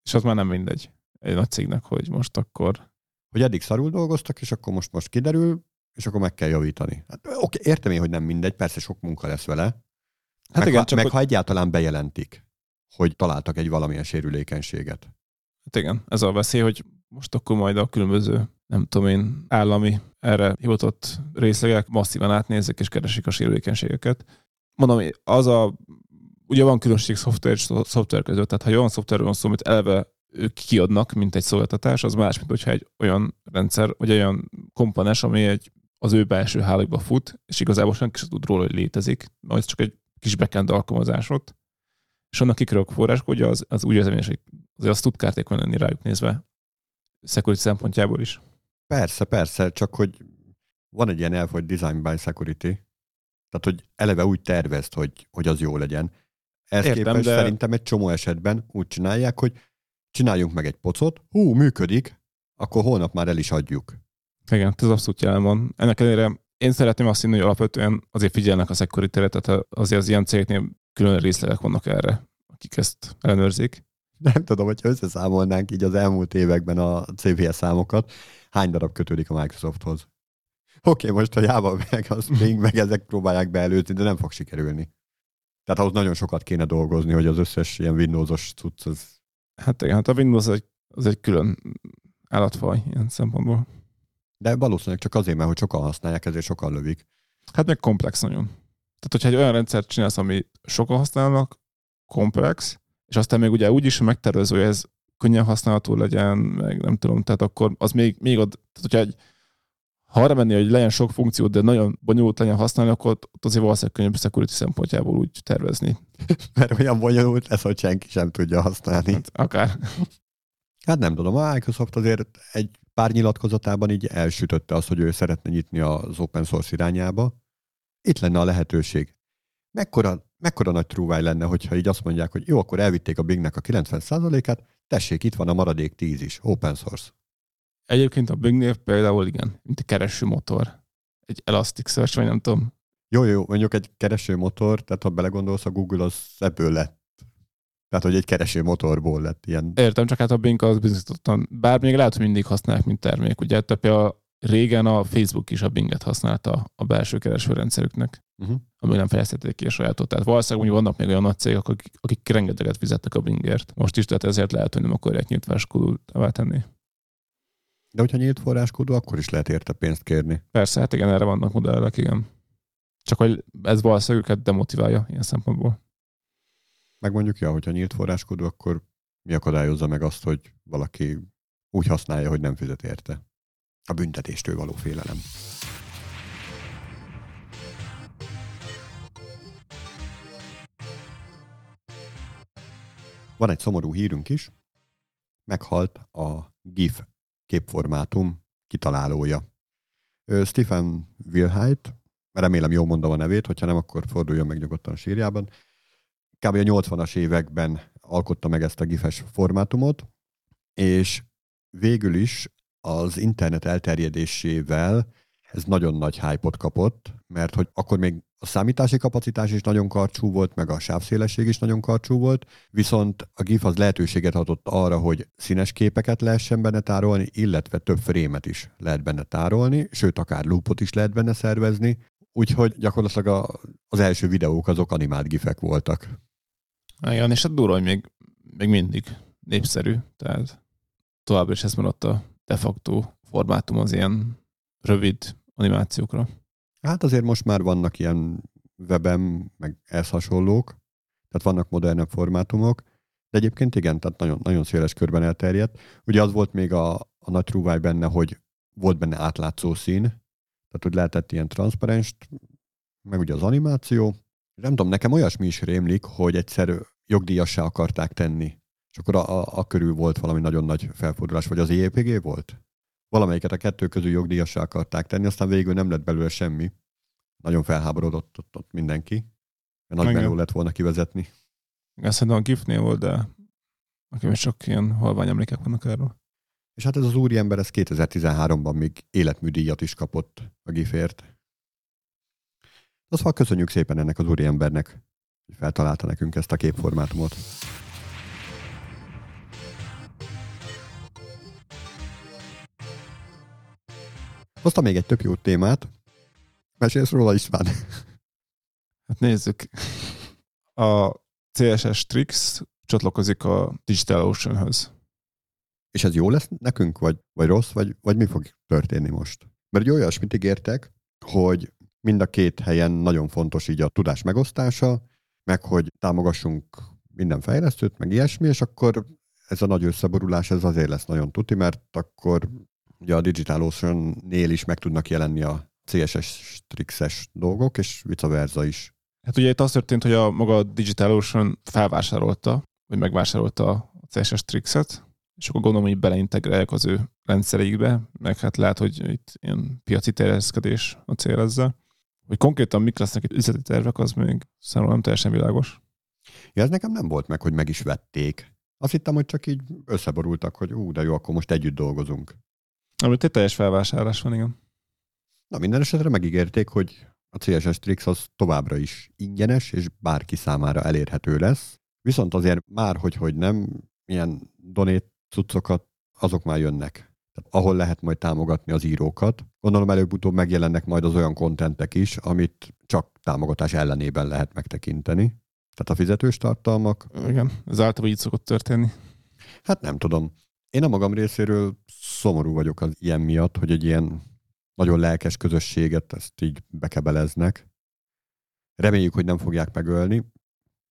Speaker 2: És az már nem mindegy egy nagy cégnek, hogy most akkor...
Speaker 1: Hogy eddig szarul dolgoztak, és akkor most most kiderül, és akkor meg kell javítani. Hát, oké, értem én, hogy nem mindegy, persze sok munka lesz vele. Hát meg igen, ha, csak meg hogy... ha egyáltalán bejelentik, hogy találtak egy valamilyen sérülékenységet.
Speaker 2: Hát igen, ez a veszély, hogy most akkor majd a különböző, nem tudom én, állami erre hivatott részlegek masszívan átnézik és keresik a sérülékenységeket. Mondom, az a, ugye van különbség szoftver és szoftver között, tehát ha olyan szoftverről van szó, amit eleve ők kiadnak, mint egy szolgáltatás, az más, mint hogyha egy olyan rendszer, vagy olyan komponens, ami egy, az ő belső hálókba fut, és igazából senki sem tud róla, hogy létezik, mert csak egy kis backend alkalmazás ott, és annak kikerülök forráskódja, az, az úgy érzem, hogy azért azt tud kártékony lenni rájuk nézve, security szempontjából is.
Speaker 1: Persze, persze, csak hogy van egy ilyen elv, hogy design by security, tehát hogy eleve úgy tervezt, hogy, hogy az jó legyen. Ezt Értem, képest de... szerintem egy csomó esetben úgy csinálják, hogy csináljunk meg egy pocot, hú, működik, akkor holnap már el is adjuk.
Speaker 2: Igen, ez abszolút jelen van. Ennek ellenére én szeretném azt hinni, hogy alapvetően azért figyelnek a security tehát azért az ilyen cégeknél külön részletek vannak erre, akik ezt ellenőrzik.
Speaker 1: Nem tudom, hogy összeszámolnánk így az elmúlt években a CVS számokat, hány darab kötődik a Microsofthoz. Oké, okay, most a Java meg, az még meg ezek próbálják beelőzni, de nem fog sikerülni. Tehát ahhoz nagyon sokat kéne dolgozni, hogy az összes ilyen Windows-os cucc az...
Speaker 2: Hát igen, hát a Windows az egy, az egy külön állatfaj ilyen szempontból.
Speaker 1: De valószínűleg csak azért, mert hogy sokan használják, ezért sokan lövik.
Speaker 2: Hát meg komplex nagyon. Tehát, hogyha egy olyan rendszert csinálsz, ami sokan használnak, komplex, és aztán még ugye úgy is megtervező, hogy ez könnyen használható legyen, meg nem tudom, tehát akkor az még, még ott, tehát hogyha egy, ha arra menni, hogy legyen sok funkció, de nagyon bonyolult legyen használni, akkor ott azért valószínűleg könnyebb security szempontjából úgy tervezni.
Speaker 1: Mert olyan bonyolult lesz, hogy senki sem tudja használni. Hát,
Speaker 2: akár.
Speaker 1: Hát nem tudom, a Microsoft azért egy pár nyilatkozatában így elsütötte azt, hogy ő szeretne nyitni az open source irányába. Itt lenne a lehetőség. Mekkora, mekkora nagy trúváj lenne, hogyha így azt mondják, hogy jó, akkor elvitték a Bingnek a 90%-át, tessék, itt van a maradék 10 is, open source.
Speaker 2: Egyébként a Bingnél például igen, mint egy kereső motor. Egy Elasticsearch, vagy nem tudom.
Speaker 1: Jó, jó, mondjuk egy kereső motor, tehát ha belegondolsz, a Google az ebből lett. Tehát, hogy egy kereső motorból lett ilyen.
Speaker 2: Értem, csak hát a Bing az bizonyítottan, bár még lehet, hogy mindig használják, mint termék. Ugye a régen a Facebook is a Binget használta a belső keresőrendszerüknek, uh-huh. ami nem fejeztették ki a sajátot. Tehát valószínűleg úgy vannak még olyan nagy cégek, akik, akik rengeteget fizettek a Bingért. Most is, tehát ezért lehet, hogy nem akarják nyílt forráskódot tenni.
Speaker 1: De hogyha nyílt forráskódú, akkor is lehet érte pénzt kérni.
Speaker 2: Persze, hát igen, erre vannak modellek, igen. Csak hogy ez valószínűleg őket demotiválja ilyen szempontból.
Speaker 1: Meg mondjuk, ja, hogyha nyílt forráskódú, akkor mi akadályozza meg azt, hogy valaki úgy használja, hogy nem fizet érte. A büntetéstől való félelem. Van egy szomorú hírünk is. Meghalt a GIF képformátum kitalálója. Stephen Wilhite, remélem jól mondom a nevét, hogyha nem, akkor forduljon meg nyugodtan a sírjában. Kb. a 80-as években alkotta meg ezt a gifes formátumot, és végül is az internet elterjedésével ez nagyon nagy hype kapott, mert hogy akkor még a számítási kapacitás is nagyon karcsú volt, meg a sávszélesség is nagyon karcsú volt, viszont a GIF az lehetőséget adott arra, hogy színes képeket lehessen benne tárolni, illetve több frémet is lehet benne tárolni, sőt, akár loopot is lehet benne szervezni, úgyhogy gyakorlatilag a, az első videók azok animált gifek voltak.
Speaker 2: Igen, és hát durva, hogy még, még mindig népszerű, tehát továbbra is ez maradt a de facto formátum az ilyen rövid animációkra.
Speaker 1: Hát azért most már vannak ilyen webem, meg ehhez hasonlók, tehát vannak modernebb formátumok, de egyébként igen, tehát nagyon, nagyon széles körben elterjedt. Ugye az volt még a, a nagy trúváj benne, hogy volt benne átlátszó szín, tehát hogy lehetett ilyen transzparens, meg ugye az animáció. Nem tudom, nekem olyasmi is rémlik, hogy egyszer jogdíjassá akarták tenni. És akkor a, a, a körül volt valami nagyon nagy felfordulás, vagy az EPG volt? valamelyiket a kettő közül jogdíjassá akarták tenni, aztán végül nem lett belőle semmi. Nagyon felháborodott ott, ott mindenki. Nagy meló lett volna kivezetni.
Speaker 2: Ezt szerintem a GIF-nél volt, de nekem is csak ilyen halvány emlékek vannak erről.
Speaker 1: És hát ez az úriember, ez 2013-ban még életműdíjat is kapott a GIF-ért. Azt köszönjük szépen ennek az úriembernek, hogy feltalálta nekünk ezt a képformátumot. Hoztam még egy több jó témát. Mesélsz róla, István.
Speaker 2: Hát nézzük. A CSS Tricks csatlakozik a DigitalOcean-höz.
Speaker 1: És ez jó lesz nekünk, vagy, vagy rossz, vagy, vagy mi fog történni most? Mert egy olyasmit ígértek, hogy mind a két helyen nagyon fontos így a tudás megosztása, meg hogy támogassunk minden fejlesztőt, meg ilyesmi, és akkor ez a nagy összeborulás, ez azért lesz nagyon tuti, mert akkor ugye a DigitalOcean-nél is meg tudnak jelenni a CSS trixes dolgok, és vice versa is.
Speaker 2: Hát ugye itt az történt, hogy a maga a DigitalOcean felvásárolta, vagy megvásárolta a CSS trixet, és akkor gondolom, hogy beleintegrálják az ő rendszereikbe, meg hát lehet, hogy itt ilyen piaci terjeszkedés a cél ezzel. Hogy konkrétan mik lesznek itt üzleti tervek, az még számomra nem teljesen világos.
Speaker 1: Ja, ez nekem nem volt meg, hogy meg is vették. Azt hittem, hogy csak így összeborultak, hogy ú, de jó, akkor most együtt dolgozunk.
Speaker 2: Amit egy teljes felvásárlás van, igen.
Speaker 1: Na, minden esetre megígérték, hogy a CSS Trix az továbbra is ingyenes, és bárki számára elérhető lesz. Viszont azért már, hogy, hogy nem, ilyen donét cuccokat, azok már jönnek. Ahol lehet majd támogatni az írókat. Gondolom előbb-utóbb megjelennek majd az olyan kontentek is, amit csak támogatás ellenében lehet megtekinteni. Tehát a fizetős tartalmak.
Speaker 2: Igen, ez általában így szokott történni.
Speaker 1: Hát nem tudom. Én a magam részéről szomorú vagyok az ilyen miatt, hogy egy ilyen nagyon lelkes közösséget ezt így bekebeleznek. Reméljük, hogy nem fogják megölni.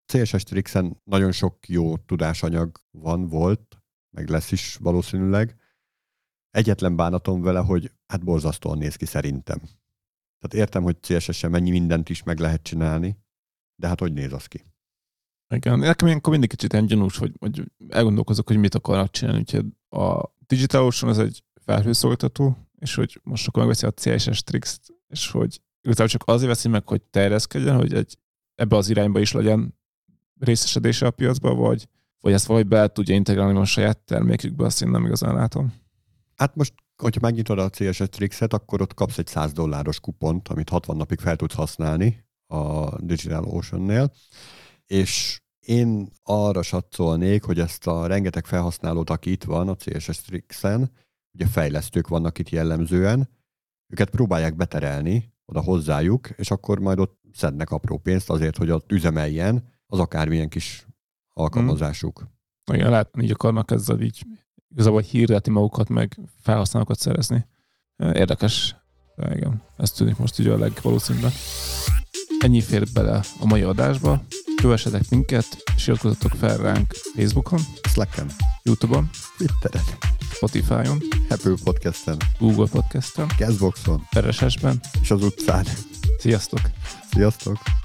Speaker 1: CSS Trixen nagyon sok jó tudásanyag van, volt, meg lesz is valószínűleg. Egyetlen bánatom vele, hogy hát borzasztóan néz ki szerintem. Tehát értem, hogy CSS-en mennyi mindent is meg lehet csinálni, de hát hogy néz az ki?
Speaker 2: Igen, nekem ilyenkor mindig kicsit ilyen gyanús, hogy, hogy elgondolkozok, hogy mit akarnak csinálni. Úgyhogy a DigitalOcean az egy felhőszolgáltató, és hogy most akkor megveszi a CSS Trix, és hogy igazából csak azért veszi meg, hogy terjeszkedjen, hogy egy, ebbe az irányba is legyen részesedése a piacba, vagy, vagy ezt valahogy be tudja integrálni a saját termékükbe, azt én nem igazán látom.
Speaker 1: Hát most, hogyha megnyitod a CSS Trixet, akkor ott kapsz egy 100 dolláros kupont, amit 60 napig fel tudsz használni a Digital Ocean-nél, és én arra satszolnék, hogy ezt a rengeteg felhasználót, aki itt van a CSS Trixen, ugye fejlesztők vannak itt jellemzően, őket próbálják beterelni oda hozzájuk, és akkor majd ott szednek apró pénzt azért, hogy ott üzemeljen az akármilyen kis alkalmazásuk.
Speaker 2: Hmm. Igen, lehet, így akarnak ezzel így igazából hirdetni magukat, meg felhasználókat szerezni. Érdekes. De igen, ez tűnik most így a legvalószínűbb. Ennyi fér bele a mai adásba. Kövessetek minket, és iratkozzatok fel ránk Facebookon,
Speaker 1: Slacken,
Speaker 2: Youtube-on,
Speaker 1: Twitteren,
Speaker 2: Spotify-on,
Speaker 1: Apple Podcasten,
Speaker 2: Google Podcasten,
Speaker 1: Castboxon
Speaker 2: RSS-ben.
Speaker 1: és az utcán.
Speaker 2: Sziasztok!
Speaker 1: Sziasztok!